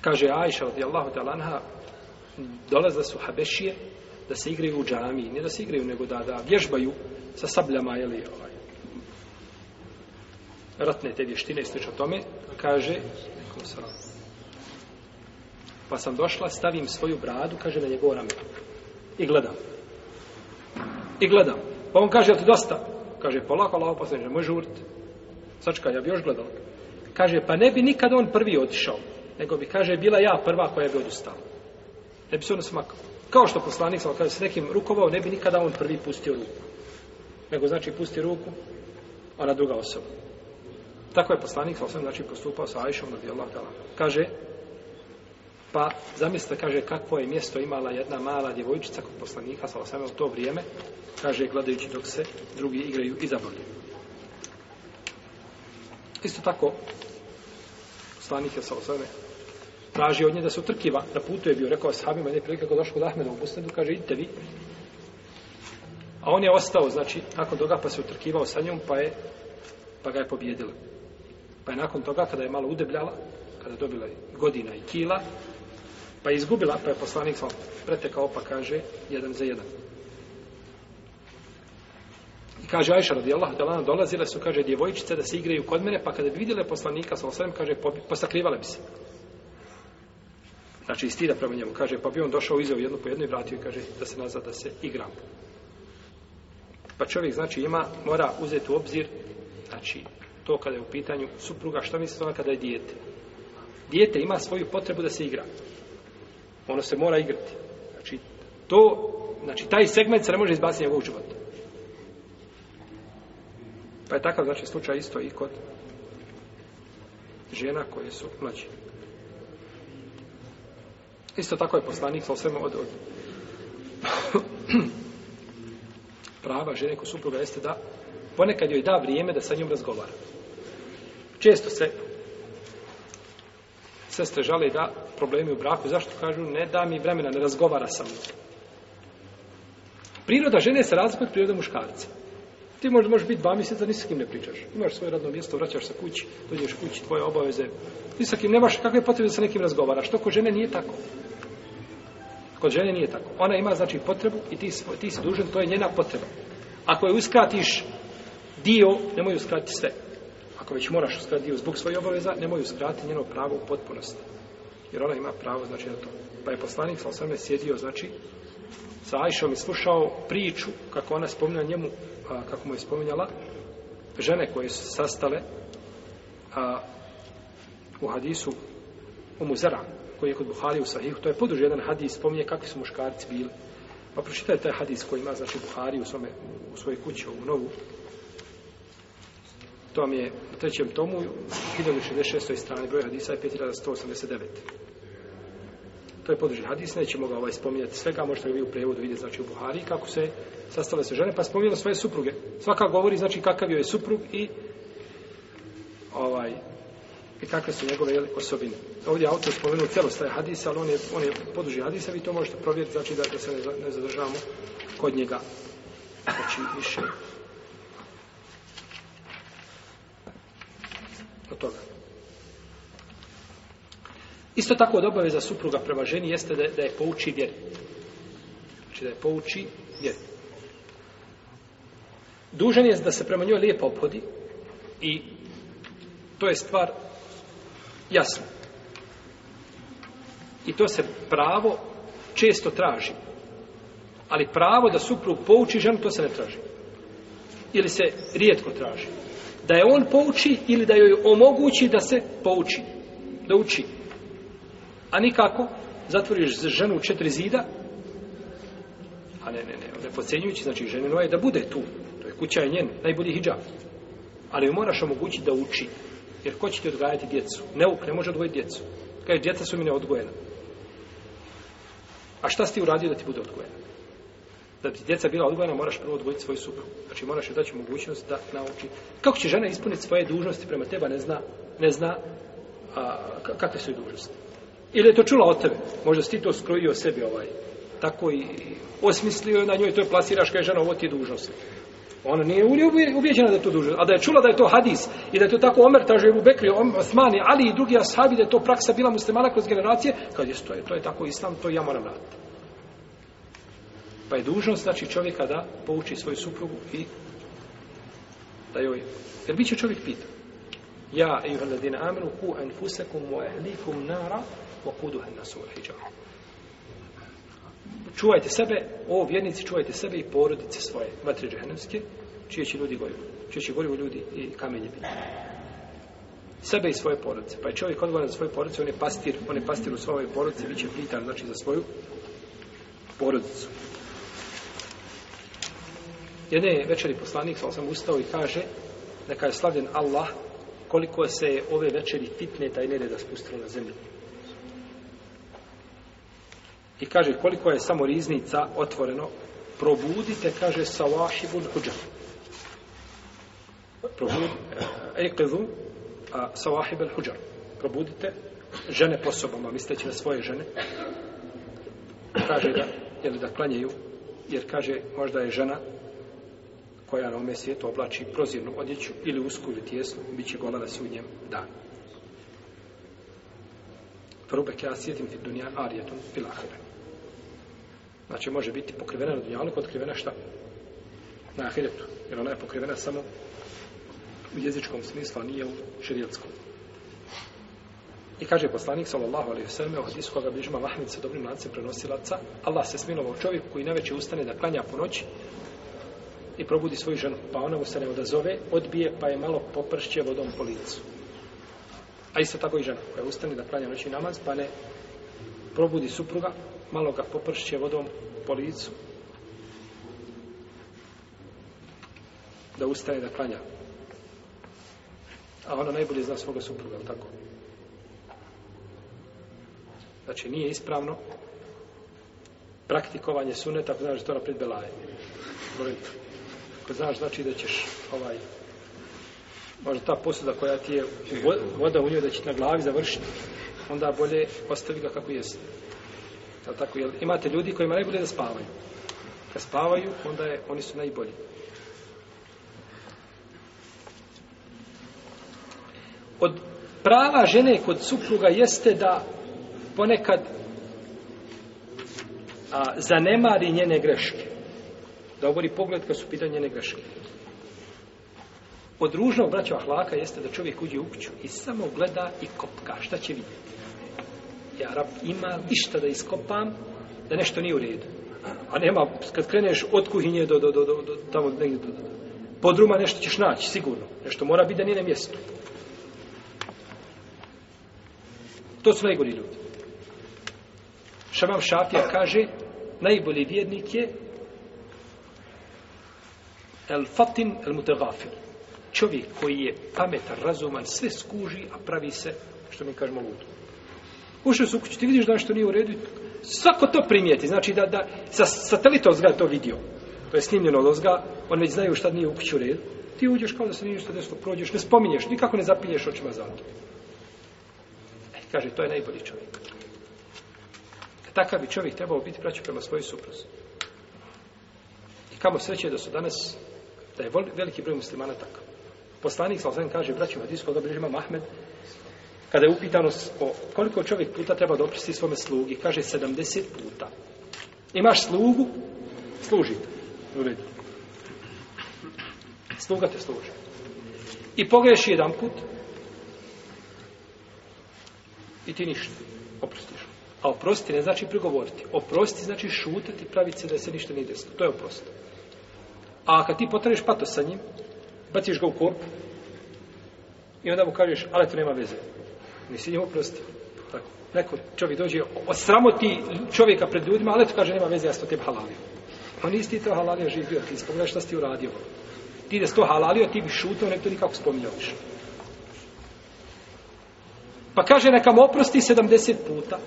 Kaže Aisha radijallahu ta'ala anha dolazle su habešije da se igraju u džamiji. Ne da se igraju, nego da, da vježbaju sa sabljama, jeli, ovaj, ratne te vještine i sl. tome, kaže, pa sam došla, stavim svoju bradu, kaže, na njegovo rame. I gledam. I gledam. Pa on kaže, ti dosta? Kaže, polako, lako, pa sam ne može urt. Sačka, ja bi još gledala. Kaže, pa ne bi nikad on prvi otišao. Nego bi, kaže, bila ja prva koja bi odustala. Ne bi se ono smakao. Kao što poslanik sam, kaže, s nekim rukovao, ne bi nikada on prvi pustio ruku. Nego znači pusti ruku, ona druga osoba. Tako je poslanik sa osam znači postupao sa Ajšom radi Allah dala. Kaže, pa zamislite, kaže, kakvo je mjesto imala jedna mala djevojčica kod poslanika sa osam u to vrijeme, kaže, gledajući dok se drugi igraju i zaboravljaju. Isto tako, poslanik je sa osam traži od nje da se utrkiva, na putu je bio, rekao je sahabima, jedne prilike kod došlo kod Ahmeda u Bosnedu, kaže, idite vi. A on je ostao, znači, nakon toga pa se utrkivao sa njom, pa je, pa ga je pobjedila. Pa je nakon toga, kada je malo udebljala, kada je dobila godina i kila, pa je izgubila, pa je poslanik sam pretekao, pa kaže, jedan za jedan. I kaže Ajša radi Allah, da lana dolazile su, kaže, djevojčice da se igraju kod mene, pa kada bi vidjela poslanika sa osvrem, kaže, posakrivala bi se. Znači, istida prema njemu, kaže, pa bi on došao izao jednu po jednu i vratio i kaže, da se nazad, da se igram. Pa čovjek, znači, ima, mora uzeti u obzir, znači, to kada je u pitanju supruga, šta misli ona kada je dijete? Dijete ima svoju potrebu da se igra. Ono se mora igrati. Znači, to, znači, taj segment se ne može izbaciti njegovog života. Pa je takav, znači, slučaj isto i kod žena koje su mlađe. Isto tako je poslanik sa svema od, od prava žene kod supruga jeste da ponekad joj da vrijeme da sa njom razgovara. Često se sestre žale da problemi u braku, zašto kažu ne da mi vremena, ne razgovara sa mnom. Priroda žene se razlikuje od prirode muškarca. Ti možda možeš biti dva mjeseca, ni s kim ne pričaš. Imaš svoje radno mjesto, vraćaš se kući, dođeš kući, tvoje obaveze. Ni s kim nemaš kakve potrebe da sa nekim razgovaraš. To kod žene nije tako. Kod žene nije tako. Ona ima, znači, potrebu i ti, svoj, ti si dužan, to je njena potreba. Ako je uskratiš dio, nemoj uskratiti sve ako već moraš uskratiti zbog svoje obaveza, nemoj uskratiti njeno pravo u potpunosti. Jer ona ima pravo, znači, na to. Pa je poslanik sa osvrme sjedio, znači, sa Ajšom i slušao priču, kako ona spominja njemu, a, kako mu je spominjala, žene koje su sastale a, u hadisu u Muzara, koji je kod Buhari u Sahihu. To je poduži jedan hadis, spominje kakvi su muškarci bili. Pa pročitaj taj hadis koji ima, znači, Buhari u, svome, u svojoj kući, u novu, To vam je u trećem tomu, 1066. strani broj hadisa je 5189. To je podružen hadis, nećemo ga ovaj spominjati svega, možete ga vi u prevodu vidjeti, znači u Buhari, kako se sastale se žene, pa spominjala svoje supruge. Svaka govori, znači, kakav je suprug i ovaj, i kakve su njegove jel, osobine. Ovdje autor spomenuo celost taj hadisa, ali on je, on je poduži hadisa, vi to možete provjeriti, znači da, da se ne, ne zadržavamo kod njega. Znači, više. od toga. Isto tako od obaveza supruga prema ženi jeste da, da je pouči vjer. Znači da je pouči vjer. Dužan je da se prema njoj lijepo obhodi i to je stvar jasna. I to se pravo često traži. Ali pravo da suprug pouči ženu, to se ne traži. Ili se rijetko traži da je on pouči ili da joj omogući da se pouči, da uči. A nikako, zatvoriš ženu u četiri zida, a ne, ne, ne, ne pocenjujući, znači ženeno je da bude tu, to je kuća je njen, najbolji hijab. Ali joj moraš omogućiti da uči, jer ko će ti odgajati djecu? Neuk, ne može odgojiti djecu. Kaže, djeca su mi neodgojena. A šta si ti uradio da ti bude odgojena? da ti djeca bila odgojena, moraš prvo odgojiti svoju supru. Znači moraš joj daći mogućnost da nauči. Kako će žena ispuniti svoje dužnosti prema teba, ne zna, ne zna a, kakve su dužnosti. Ili je to čula od tebe? Možda si ti to skrojio sebi ovaj, tako i osmislio na njoj, to je plasiraš kada je žena, ovo ti je dužnost. Ona nije ubijeđena da je to dužnost. A da je čula da je to hadis i da je to tako omer, taže je u Bekri, Osmani, Ali i drugi ashabi, da je to praksa bila muslimana kroz generacije, kad je to je, to je tako islam, to ja moram raditi. Pa je dužnost, znači, čovjeka da pouči svoju suprugu i da joj... Jer bit će čovjek pita. Ja, ejuhel ladina amenu, ku enfusekum wa ehlikum nara wa kuduhan nasu ehiđa. Čuvajte sebe, o vjernici, čuvajte sebe i porodice svoje, vatre džehennemske, čije će ljudi goju, čije će goju ljudi i kamenje biti. Sebe i svoje porodice. Pa je čovjek odgovoran za svoje porodice, on je pastir, on je pastir u svojoj porodice, bit će pitan, znači, za svoju porodicu. Jedne je večeri poslanik, sa sam ustao i kaže, neka je slavljen Allah, koliko se je ove večeri fitne taj nereda spustilo na zemlju. I kaže, koliko je samo riznica otvoreno, probudite, kaže, sawaši bun huđa. Probudite, eqidu, sawaši bun huđa. Probudite, žene po sobama, misleći na svoje žene, kaže da, jel da klanjaju, jer kaže, možda je žena koja na ome svijetu oblači prozirnu odjeću ili usku ili tijesnu, bit će gola na sudnjem dan. Prvbek ja sjetim fit dunija arijetom fil ahire. Znači, može biti pokrivena na dunjalu, otkrivena šta? Na ahiretu. Jer ona je pokrivena samo u jezičkom smislu, a nije u širijetskom. I kaže poslanik, sallallahu alaihi vseleme, o hadisu koga bližima mahnice dobrim lancem prenosilaca, Allah se smilovao čovjeku koji najveće ustane da klanja po noći, i probudi svoju ženu, pa ona mu se ne odazove, odbije, pa je malo popršće vodom po licu. A isto tako i žena koja ustane da klanja noći namaz, pa ne probudi supruga, malo ga popršće vodom po licu, da ustane da klanja. A ona najbolje zna svoga supruga, ali tako? Znači, nije ispravno praktikovanje suneta, ako znaš to naprijed belaje. Volim to ako znaš znači da ćeš ovaj možda ta posuda koja ti je voda u njoj da će ti na glavi završiti onda bolje ostavi ga kako jest Jel tako? Jel imate ljudi kojima najbolje da spavaju kad spavaju onda je, oni su najbolji od prava žene kod supruga jeste da ponekad a, zanemari njene greške da obori pogled kad su pitanje ne greške. Od ružnog braća ahlaka jeste da čovjek uđe u kuću i samo gleda i kopka. Šta će vidjeti? Ja rab ima išta da iskopam, da nešto nije u redu. A nema, kad kreneš od kuhinje do, do, do, do, do tamo negdje do, do, do. Podruma nešto ćeš naći, sigurno. Nešto mora biti da nije na mjestu. To su najgori ljudi. Šabam Šafija kaže, najbolji vjernik je El fatin el mutegafir. Čovjek koji je pametan, razuman, sve skuži, a pravi se, što mi kažemo, ludo. Ušao su u kuću, ti vidiš da nešto nije u redu, svako to primijeti, znači da, da sa satelita ozga to vidio, to je snimljeno od ozga, on već znaju šta nije u kuću u redu, ti uđeš kao da se nije što desno prođeš, ne spominješ, nikako ne zapinješ očima za to. E, kaže, to je najbolji čovjek. E, takav bi čovjek trebao biti braću prema svojoj suprosti. I kamo sreće da su danas da je veliki broj muslimana tako. Poslanik sa osam kaže, braći Hadis, koga bliži imam Ahmed, kada je upitano o koliko čovjek puta treba da oprosti svome slugi, kaže 70 puta. Imaš slugu, služi te. Sluga te služi. I pogreši jedan put, i ti ništa oprostiš. A oprostiti ne znači prigovoriti. Oprostiti znači šutati, praviti se da se ništa nije desilo. To je oprostiti. A kad ti potreš pato sa njim, baciš ga u korp i onda mu kažeš, ali to nema veze. Nisi njim oprostio. Tako. Neko čovjek dođe, osramoti čovjeka pred ljudima, ali to kaže, nema veze, ja sam tebe halalio. Pa nisi ti to halalio živ bio, ti spogledaš šta si uradio. Ti da si to halalio, ti bi šutio, nek to nikako spominjao više. Pa kaže, neka mu oprosti 70 puta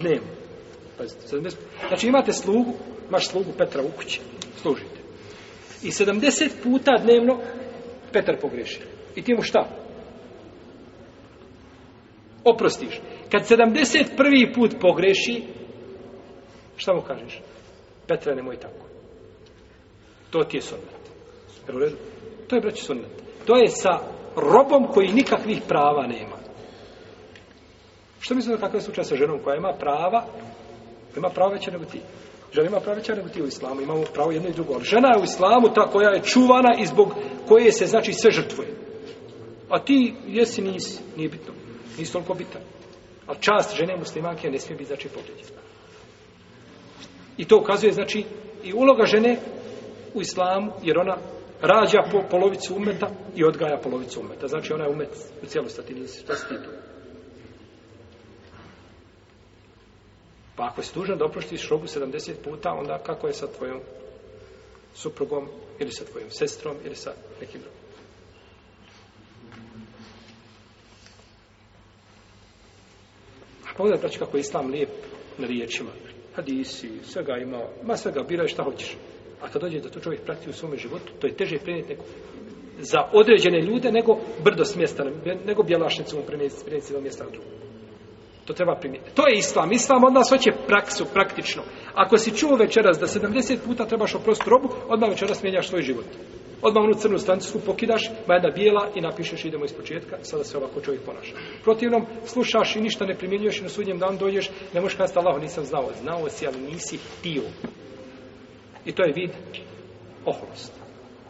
dnevno. Pazite, 70 puta. Znači imate slugu, imaš slugu Petra u kući, služite. I 70 puta dnevno Petar pogreši. I ti mu šta? Oprostiš. Kad 71. put pogreši, šta mu kažeš? Petra, nemoj tako. To ti je sunnet. To je, braći, sunnet. To je sa robom koji nikakvih prava nema. Što mislim da kakav je slučaj sa ženom koja ima prava, ima prava veće nego ti. Žena ima pravo čarati ti u islamu, imamo pravo jedno i drugo. Ali žena je u islamu ta koja je čuvana i zbog koje se znači sve žrtvuje. A ti jesi nisi, nije bitno. Nisi toliko bitan. A čast žene muslimanke ne smije biti znači podređena. I to ukazuje znači i uloga žene u islamu, jer ona rađa po polovicu umeta i odgaja polovicu umeta. Znači ona je umet u cijelu statinu. Što se ti to? Pa ako si dužan da oproštiš robu 70 puta, onda kako je sa tvojom suprugom ili sa tvojom sestrom ili sa nekim drugim? A pogledaj, braći, kako je islam lijep na riječima. Hadisi, svega ima, ma svega, biraj šta hoćeš. A kad dođe da to čovjek prati u svome životu, to je teže prenijeti neku za određene ljude nego brdo smjesta, nego bjelašnicu mu prenijeti, prenijeti mjesta na drugu. To treba primijeti. To je islam. Islam od nas hoće praksu, praktično. Ako si čuo večeras da 70 puta trebaš oprostiti robu, odmah večeras mijenjaš svoj život. Odmah onu crnu stancu pokidaš, ma pa jedna bijela i napišeš idemo iz početka, sada se ovako čovjek ponaša. Protivnom, slušaš i ništa ne primjenjuješ i na sudnjem dan dođeš, ne možeš kazati, Allaho, nisam znao, znao si, ali nisi tio. I to je vid oholost.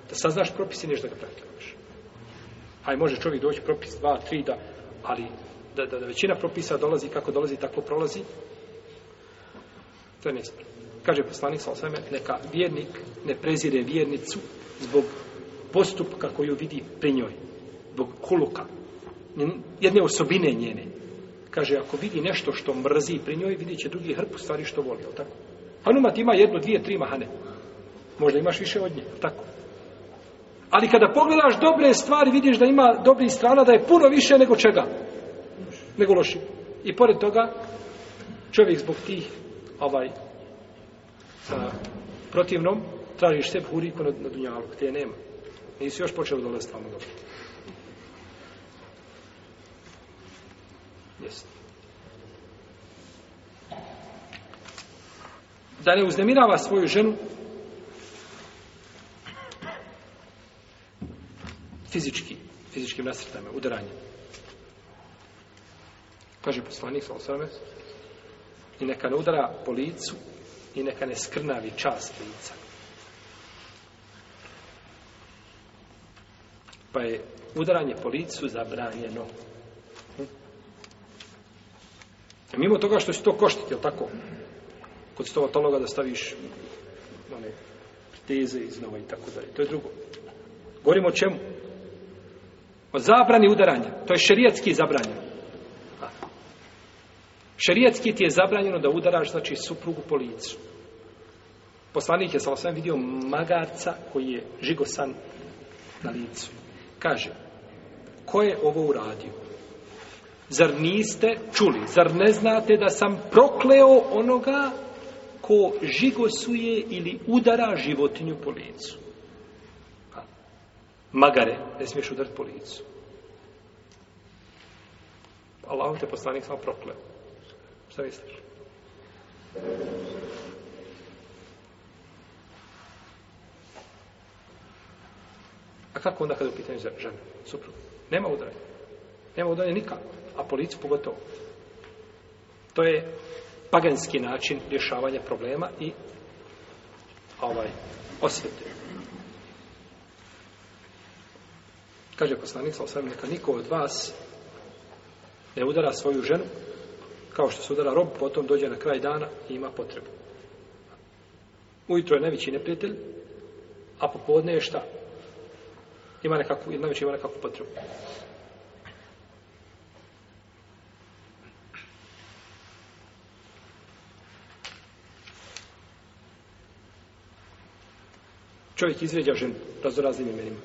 Da saznaš propis i nešto da ga praktikuješ. Aj, može čovjek doći propis dva, tri, da, ali da, da, da većina propisa dolazi kako dolazi, tako prolazi. To je nespre. Kaže poslanik sa osveme, neka vjernik ne prezire vjernicu zbog postupka koju vidi pri njoj. Zbog kuluka. Jedne osobine njene. Kaže, ako vidi nešto što mrzi pri njoj, vidit će drugi hrpu stvari što voli. Tako? Hanumat ima jedno, dvije, tri mahane. Možda imaš više od nje. Tako. Ali kada pogledaš dobre stvari, vidiš da ima dobri strana, da je puno više nego čega nego loši. I pored toga, čovjek zbog tih ovaj, a, protivnom traži štep huri na, na dunjalu, gdje je nema. Nisu još počeli dolaziti vamo dobro. Jeste. da ne uznemirava svoju ženu fizički, fizičkim nasrtama, udaranjem kaže poslanik sa osrame, i neka ne udara po licu i neka ne skrnavi čast lica. Pa je udaranje po licu zabranjeno. A e, mimo toga što će to koštiti, je tako? Kod stomatologa da staviš one teze i znova i tako dalje. To je drugo. Govorimo o čemu? O zabrani udaranja. To je šerijetski zabranjeno. Šerijetski ti je zabranjeno da udaraš znači suprugu po licu. Poslanik je sa vidio magarca koji je žigosan na licu. Kaže, ko je ovo uradio? Zar niste čuli? Zar ne znate da sam prokleo onoga ko žigosuje ili udara životinju po licu? Pa, magare, ne smiješ udarati po licu. Allah te poslanik sam prokleo. Šta misliš? A kako onda kada je u pitanju žene? Supru. Nema udaranja. Nema udaranja nikako. A policiju pogotovo. To je paganski način rješavanja problema i ovaj osvete. Kaže poslanik sa osam, neka niko od vas ne udara svoju ženu kao što se udara rob, potom dođe na kraj dana i ima potrebu. Ujutro je najveći neprijatelj, a popodne je šta? Ima nekakvu, najveći ima nekakvu potrebu. Čovjek izvjeđa ženu raznoraznim imenima.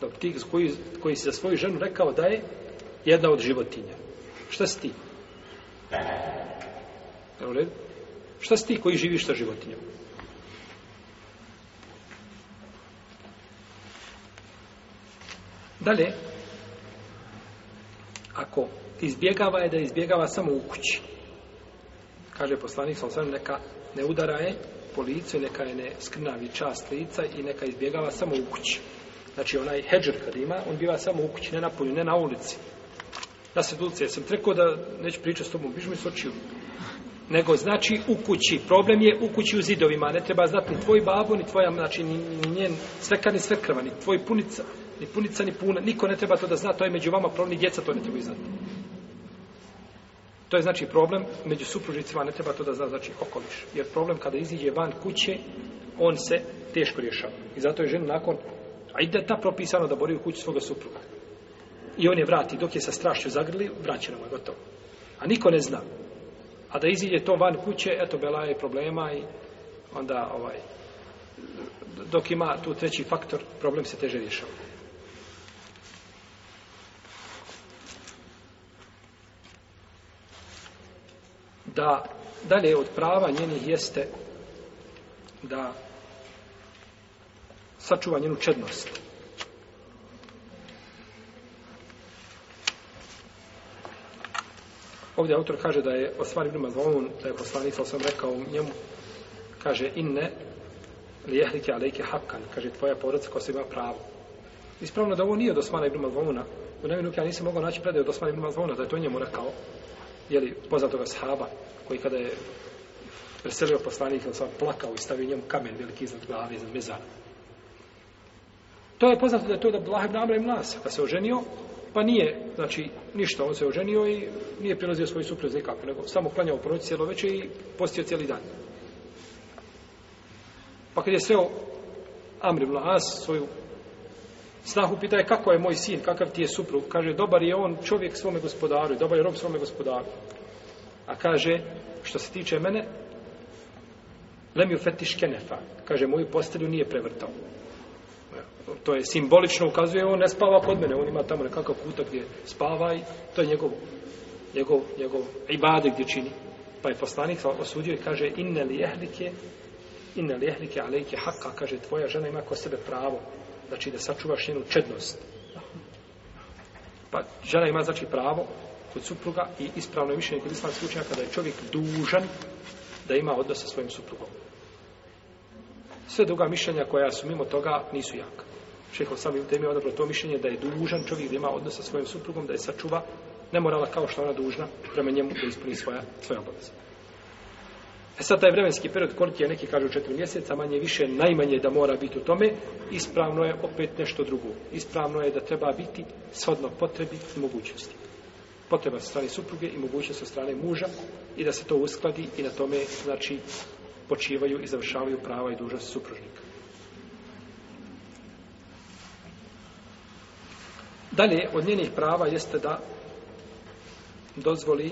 Dok ti koji, koji si za svoju ženu rekao da je jedna od životinja. Šta si ti? Evo red. Šta si ti koji živiš sa životinjom? Dalje, ako izbjegava je da izbjegava samo u kući, kaže poslanik, sam sam neka ne udara je po licu, neka je ne skrnavi čast lica i neka izbjegava samo u kući. Znači onaj hedžer kad ima, on biva samo u kući, ne na polju, ne na ulici. Ja sam dulce, ja sam trekao da neću pričati s tobom, biš mi s očiju. Nego, znači, u kući. Problem je u kući u zidovima. Ne treba znati ni tvoj babo, ni tvoja, znači, ni, ni njen sveka, ni svekrva, ni tvoj punica. Ni punica, ni puna. Niko ne treba to da zna. To je među vama problem. Ni djeca to ne treba znati. To je, znači, problem. Među supružnicima ne treba to da zna, znači, okoliš. Jer problem kada iziđe van kuće, on se teško rješava. I zato je žena nakon, a ide ta propisano da bori u kući svoga supruga i on je vrati, dok je sa strašću zagrli, vraćeno mu je gotovo. A niko ne zna. A da izilje to van kuće, eto, bela je problema i onda, ovaj, dok ima tu treći faktor, problem se teže rješava. Da dalje od prava njenih jeste da sačuva njenu čednost. Da Ovdje autor kaže da je Osman ibn Mazlun, da je poslanik, sam rekao njemu, kaže, inne li jehlike alejke hakan, kaže, tvoja porodica ko se ima pravo. Ispravno da ovo nije od Osmana ibn Mazluna, u nevinu ja nisam mogao naći predaj od Osmana ibn Mazluna, da je to njemu rekao, jeli, poznatoga sahaba, koji kada je preselio poslanik, sam plakao i stavio njemu kamen veliki iznad glave, iznad mezana. To je poznato da je to da Abdullah ibn Amra ibn Nas, pa se oženio, Pa nije, znači, ništa, on se oženio i nije prilazio svoj suprez nikako, nego samo klanjao u proći cijelo večer i postio cijeli dan. Pa kad je seo Amri Vlaas svoju snahu, pita je kako je moj sin, kakav ti je suprug. Kaže, dobar je on čovjek svome gospodaru i dobar je rob svome gospodaru. A kaže, što se tiče mene, lemju fetiš kenefa. Kaže, moju postelju nije prevrtao to je simbolično ukazuje on ne spava kod mene on ima tamo nekakav kutak gdje spava i to je njegov njegov, njegov ibade gdje čini pa je poslanik osudio i kaže inne li ehlike inne li ehlike alejke haka kaže tvoja žena ima ko sebe pravo znači da sačuvaš njenu čednost pa žena ima znači pravo kod supruga i ispravno je mišljenje kod islamske učenja kada je čovjek dužan da ima odnos sa svojim suprugom sve druga mišljenja koja su mimo toga nisu jaka. Šeho sam im temio odabro to mišljenje da je dužan čovjek da ima odnos sa svojim suprugom, da je sačuva nemorala kao što ona dužna prema njemu da ispuni svoja, svoje obaveze. E sad taj vremenski period koliki je neki kažu četiri mjeseca, manje više, najmanje da mora biti u tome, ispravno je opet nešto drugo. Ispravno je da treba biti shodno potrebi i mogućnosti. Potreba sa strane supruge i mogućnost sa strane muža i da se to uskladi i na tome, znači, počivaju i završavaju prava i dužnosti supružnika. Dalje, od njenih prava jeste da dozvoli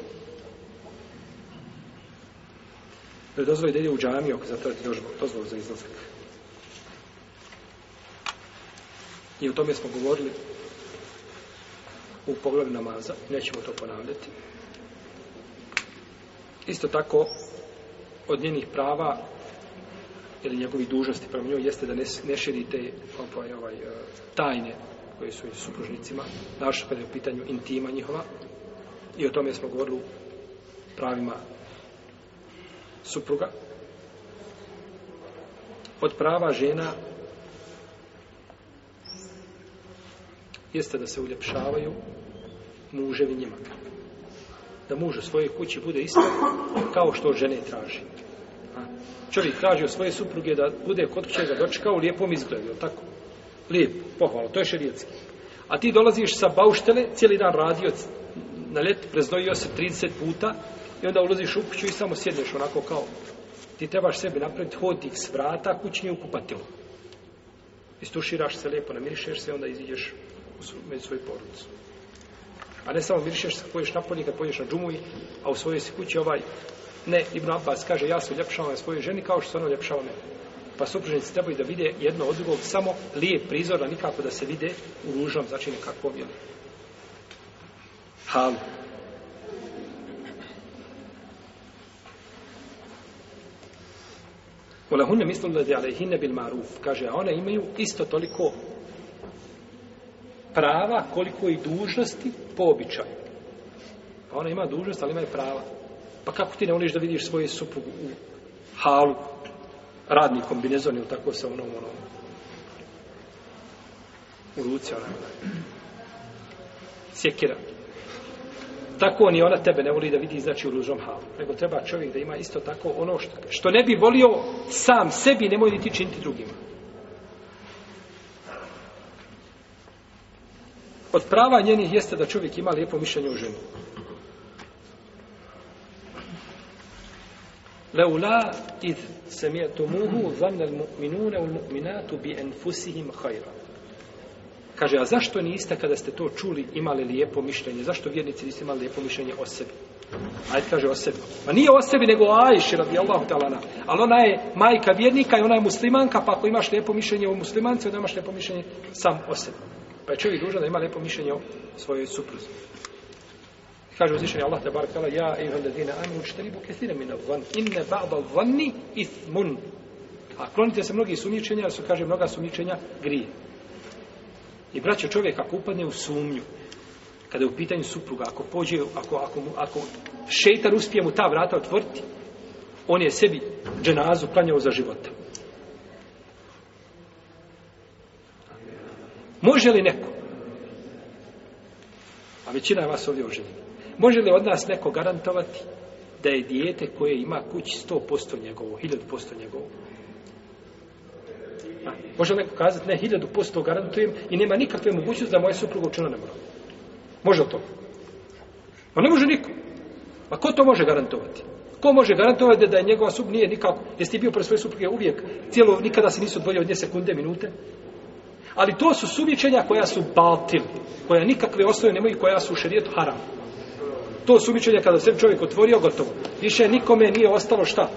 da dozvoli da ide u džamiju ako zato je dozvol za izlazak. I o tome smo govorili u pogledu namaza. Nećemo to ponavljati. Isto tako, od njenih prava ili njegovih dužnosti prema njoj jeste da ne, ne širi te ovaj, ovaj, eh, tajne koje su i supružnicima, naša kada je u pitanju intima njihova i o tome smo govorili pravima supruga. Od prava žena jeste da se uljepšavaju muževi njima. Kako? da muž u svojoj kući bude isto kao što žene traži. Čovjek traži od svoje supruge da bude kod kuće ga dočekao u lijepom izgledu, je tako? Lijep, pohvala, to je šerijetski. A ti dolaziš sa bauštele, cijeli dan radio, na let, preznojio se 30 puta i onda ulaziš u kuću i samo sjedneš onako kao ti trebaš sebi napraviti hodnik s vrata kućni u kupatilu. Istuširaš se lijepo, namirišeš se i onda iziđeš među svoju porodicu. A ne samo mirišeš, pojdeš napolje kad pojdeš na džumuji, a u svojoj si kući ovaj, ne, Ibn Abbas kaže, ja se uljepšavam svojoj ženi kao što se ona uljepšava mene. Pa supružnici trebaju da vide jedno od drugog, samo lijep prizor, a nikako da se vide u ružnom, znači nekako objeli. Halu. Ulehunne mislom da je alehine bil maruf, kaže, a one imaju isto toliko prava koliko i dužnosti po običaju. Pa ona ima dužnost, ali ima i prava. Pa kako ti ne voliš da vidiš svoje suprugu u halu, radni kombinezon ili tako sa onom, onom, u ruci, onaj, sjekira. Tako ni ona tebe ne voli da vidi, znači, u ružnom halu. Nego treba čovjek da ima isto tako ono što, što ne bi volio sam sebi, nemoj ni ti činiti drugima. od prava njenih jeste da čovjek ima lijepo mišljenje u ženi. Leula iz semijetu muhu zanel mu'minune u mu'minatu bi enfusihim hajra. Kaže, a zašto niste kada ste to čuli imali lijepo mišljenje? Zašto vjernici niste imali lijepo mišljenje o sebi? Ajde kaže o sebi. Ma nije o sebi, nego o Ajši, rabi Allah, talana. Ali ona je majka vjernika i ona je muslimanka, pa ako imaš lijepo mišljenje o muslimanci, onda imaš lijepo mišljenje sam o sebi. Pa je čovjek dužan da ima lijepo mišljenje o svojoj supruzi. Kaže uzvišenje Allah te barakala, ja i vandadina aminu čtaribu kethire mina vann, inne ba'da vanni ithmun. A klonite se mnogi sumničenja, su, kaže, mnoga sumničenja grije. I braće čovjek ako upadne u sumnju, kada je u pitanju supruga, ako pođe, ako, ako, mu, ako šeitar uspije mu ta vrata otvoriti, on je sebi dženazu klanjao za životom. Može li neko? A većina je vas ovdje oženjena. Može li od nas neko garantovati da je dijete koje ima kući 100% njegovo, 1000% njegovo? A, može li neko kazati, ne, 1000% garantujem i nema nikakve mogućnosti da moja supruga učina ne mora. Može li to? Ma ne može niko. A ko to može garantovati? Ko može garantovati da je njegova sub nije nikako, jesi ti bio pre svoje supruge uvijek, cijelo, nikada se nisu odvojio od nje sekunde, minute? Ali to su sumničenja koja su baltil, koja nikakve osnove nemaju koja su u šerijetu haram. To sumničenje kada se čovjek otvorio, gotovo. Više nikome nije ostalo šta?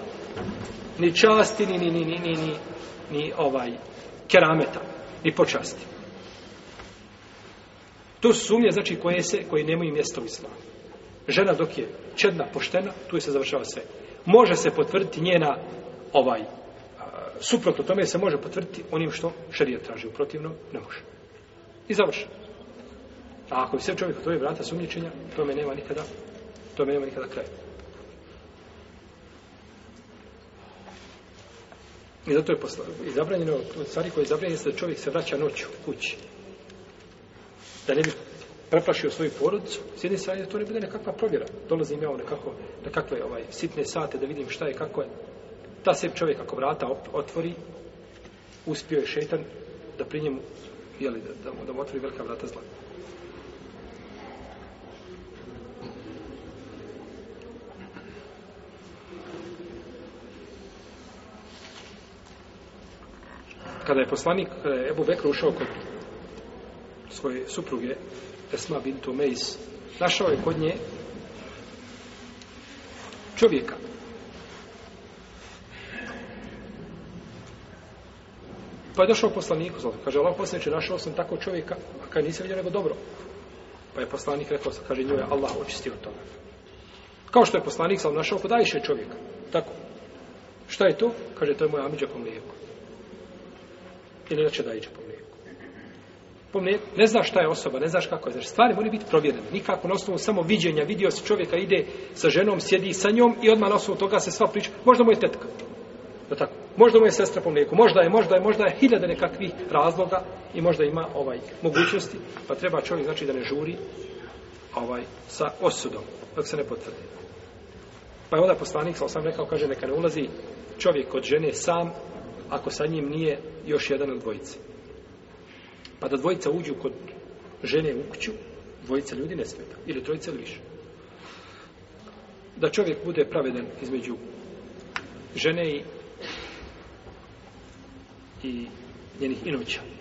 Ni časti, ni, ni, ni, ni, ni, ni, ni ovaj, kerameta, ni počasti. To su sumnje, znači, koje se, koje nemaju mjesto u islamu. Žena dok je čedna, poštena, tu je se završava sve. Može se potvrditi njena ovaj suprotno tome se može potvrditi onim što šarija traži, uprotivno ne može. I završeno. A ako bi se čovjek od tvoje vrata sumnječenja, tome nema nikada, tome nema nikada kraja. I zato je posla, i zabranjeno, stvari koje je zabranjeno jeste da čovjek se vraća noću u kući. Da ne bi preplašio svoju porodicu, s jedne strane to ne bude nekakva provjera. Dolazim ja u nekako, nekakve ovaj, sitne sate da vidim šta je, kako je. Ta se čovjek ako vrata otvori, uspio je šetan da pri njemu, jeli, da, da, da mu otvori velika vrata zla. Kada je poslanik Ebu Bekru ušao kod svoje supruge, Esma bintu Meis, našao je kod nje čovjeka, Pa je došao poslaniku, zlata. kaže, Allah posljednje, našao sam tako čovjeka, a kaže, nisam vidio nego dobro. Pa je poslanik rekao, kaže, nju je Allah očistio toga. Kao što je poslanik, sam našao kod Ajše čovjeka. Tako. Šta je to? Kaže, to je moj amiđa po mlijeku. Ili da će da iđe po mlijeku. Po mlijeku. Ne znaš šta je osoba, ne znaš kako je. Znaš, stvari moraju biti provjerene. Nikako, na osnovu samo viđenja, vidio se čovjeka, ide sa ženom, sjedi sa njom i odmah na osnovu toga se sva priča. Možda mu je tetka. Da tako. Možda mu je sestra po mlijeku, možda je, možda je, možda je hiljade nekakvih razloga i možda ima ovaj mogućnosti, pa treba čovjek znači da ne žuri ovaj sa osudom, dok se ne potvrdi. Pa je onda poslanik, sam sam rekao, kaže, neka ne ulazi čovjek kod žene sam, ako sa njim nije još jedan od dvojice. Pa da dvojica uđu kod žene u kuću, dvojica ljudi ne smeta, ili trojica ili više. Da čovjek bude praveden između žene i i njenih inuća.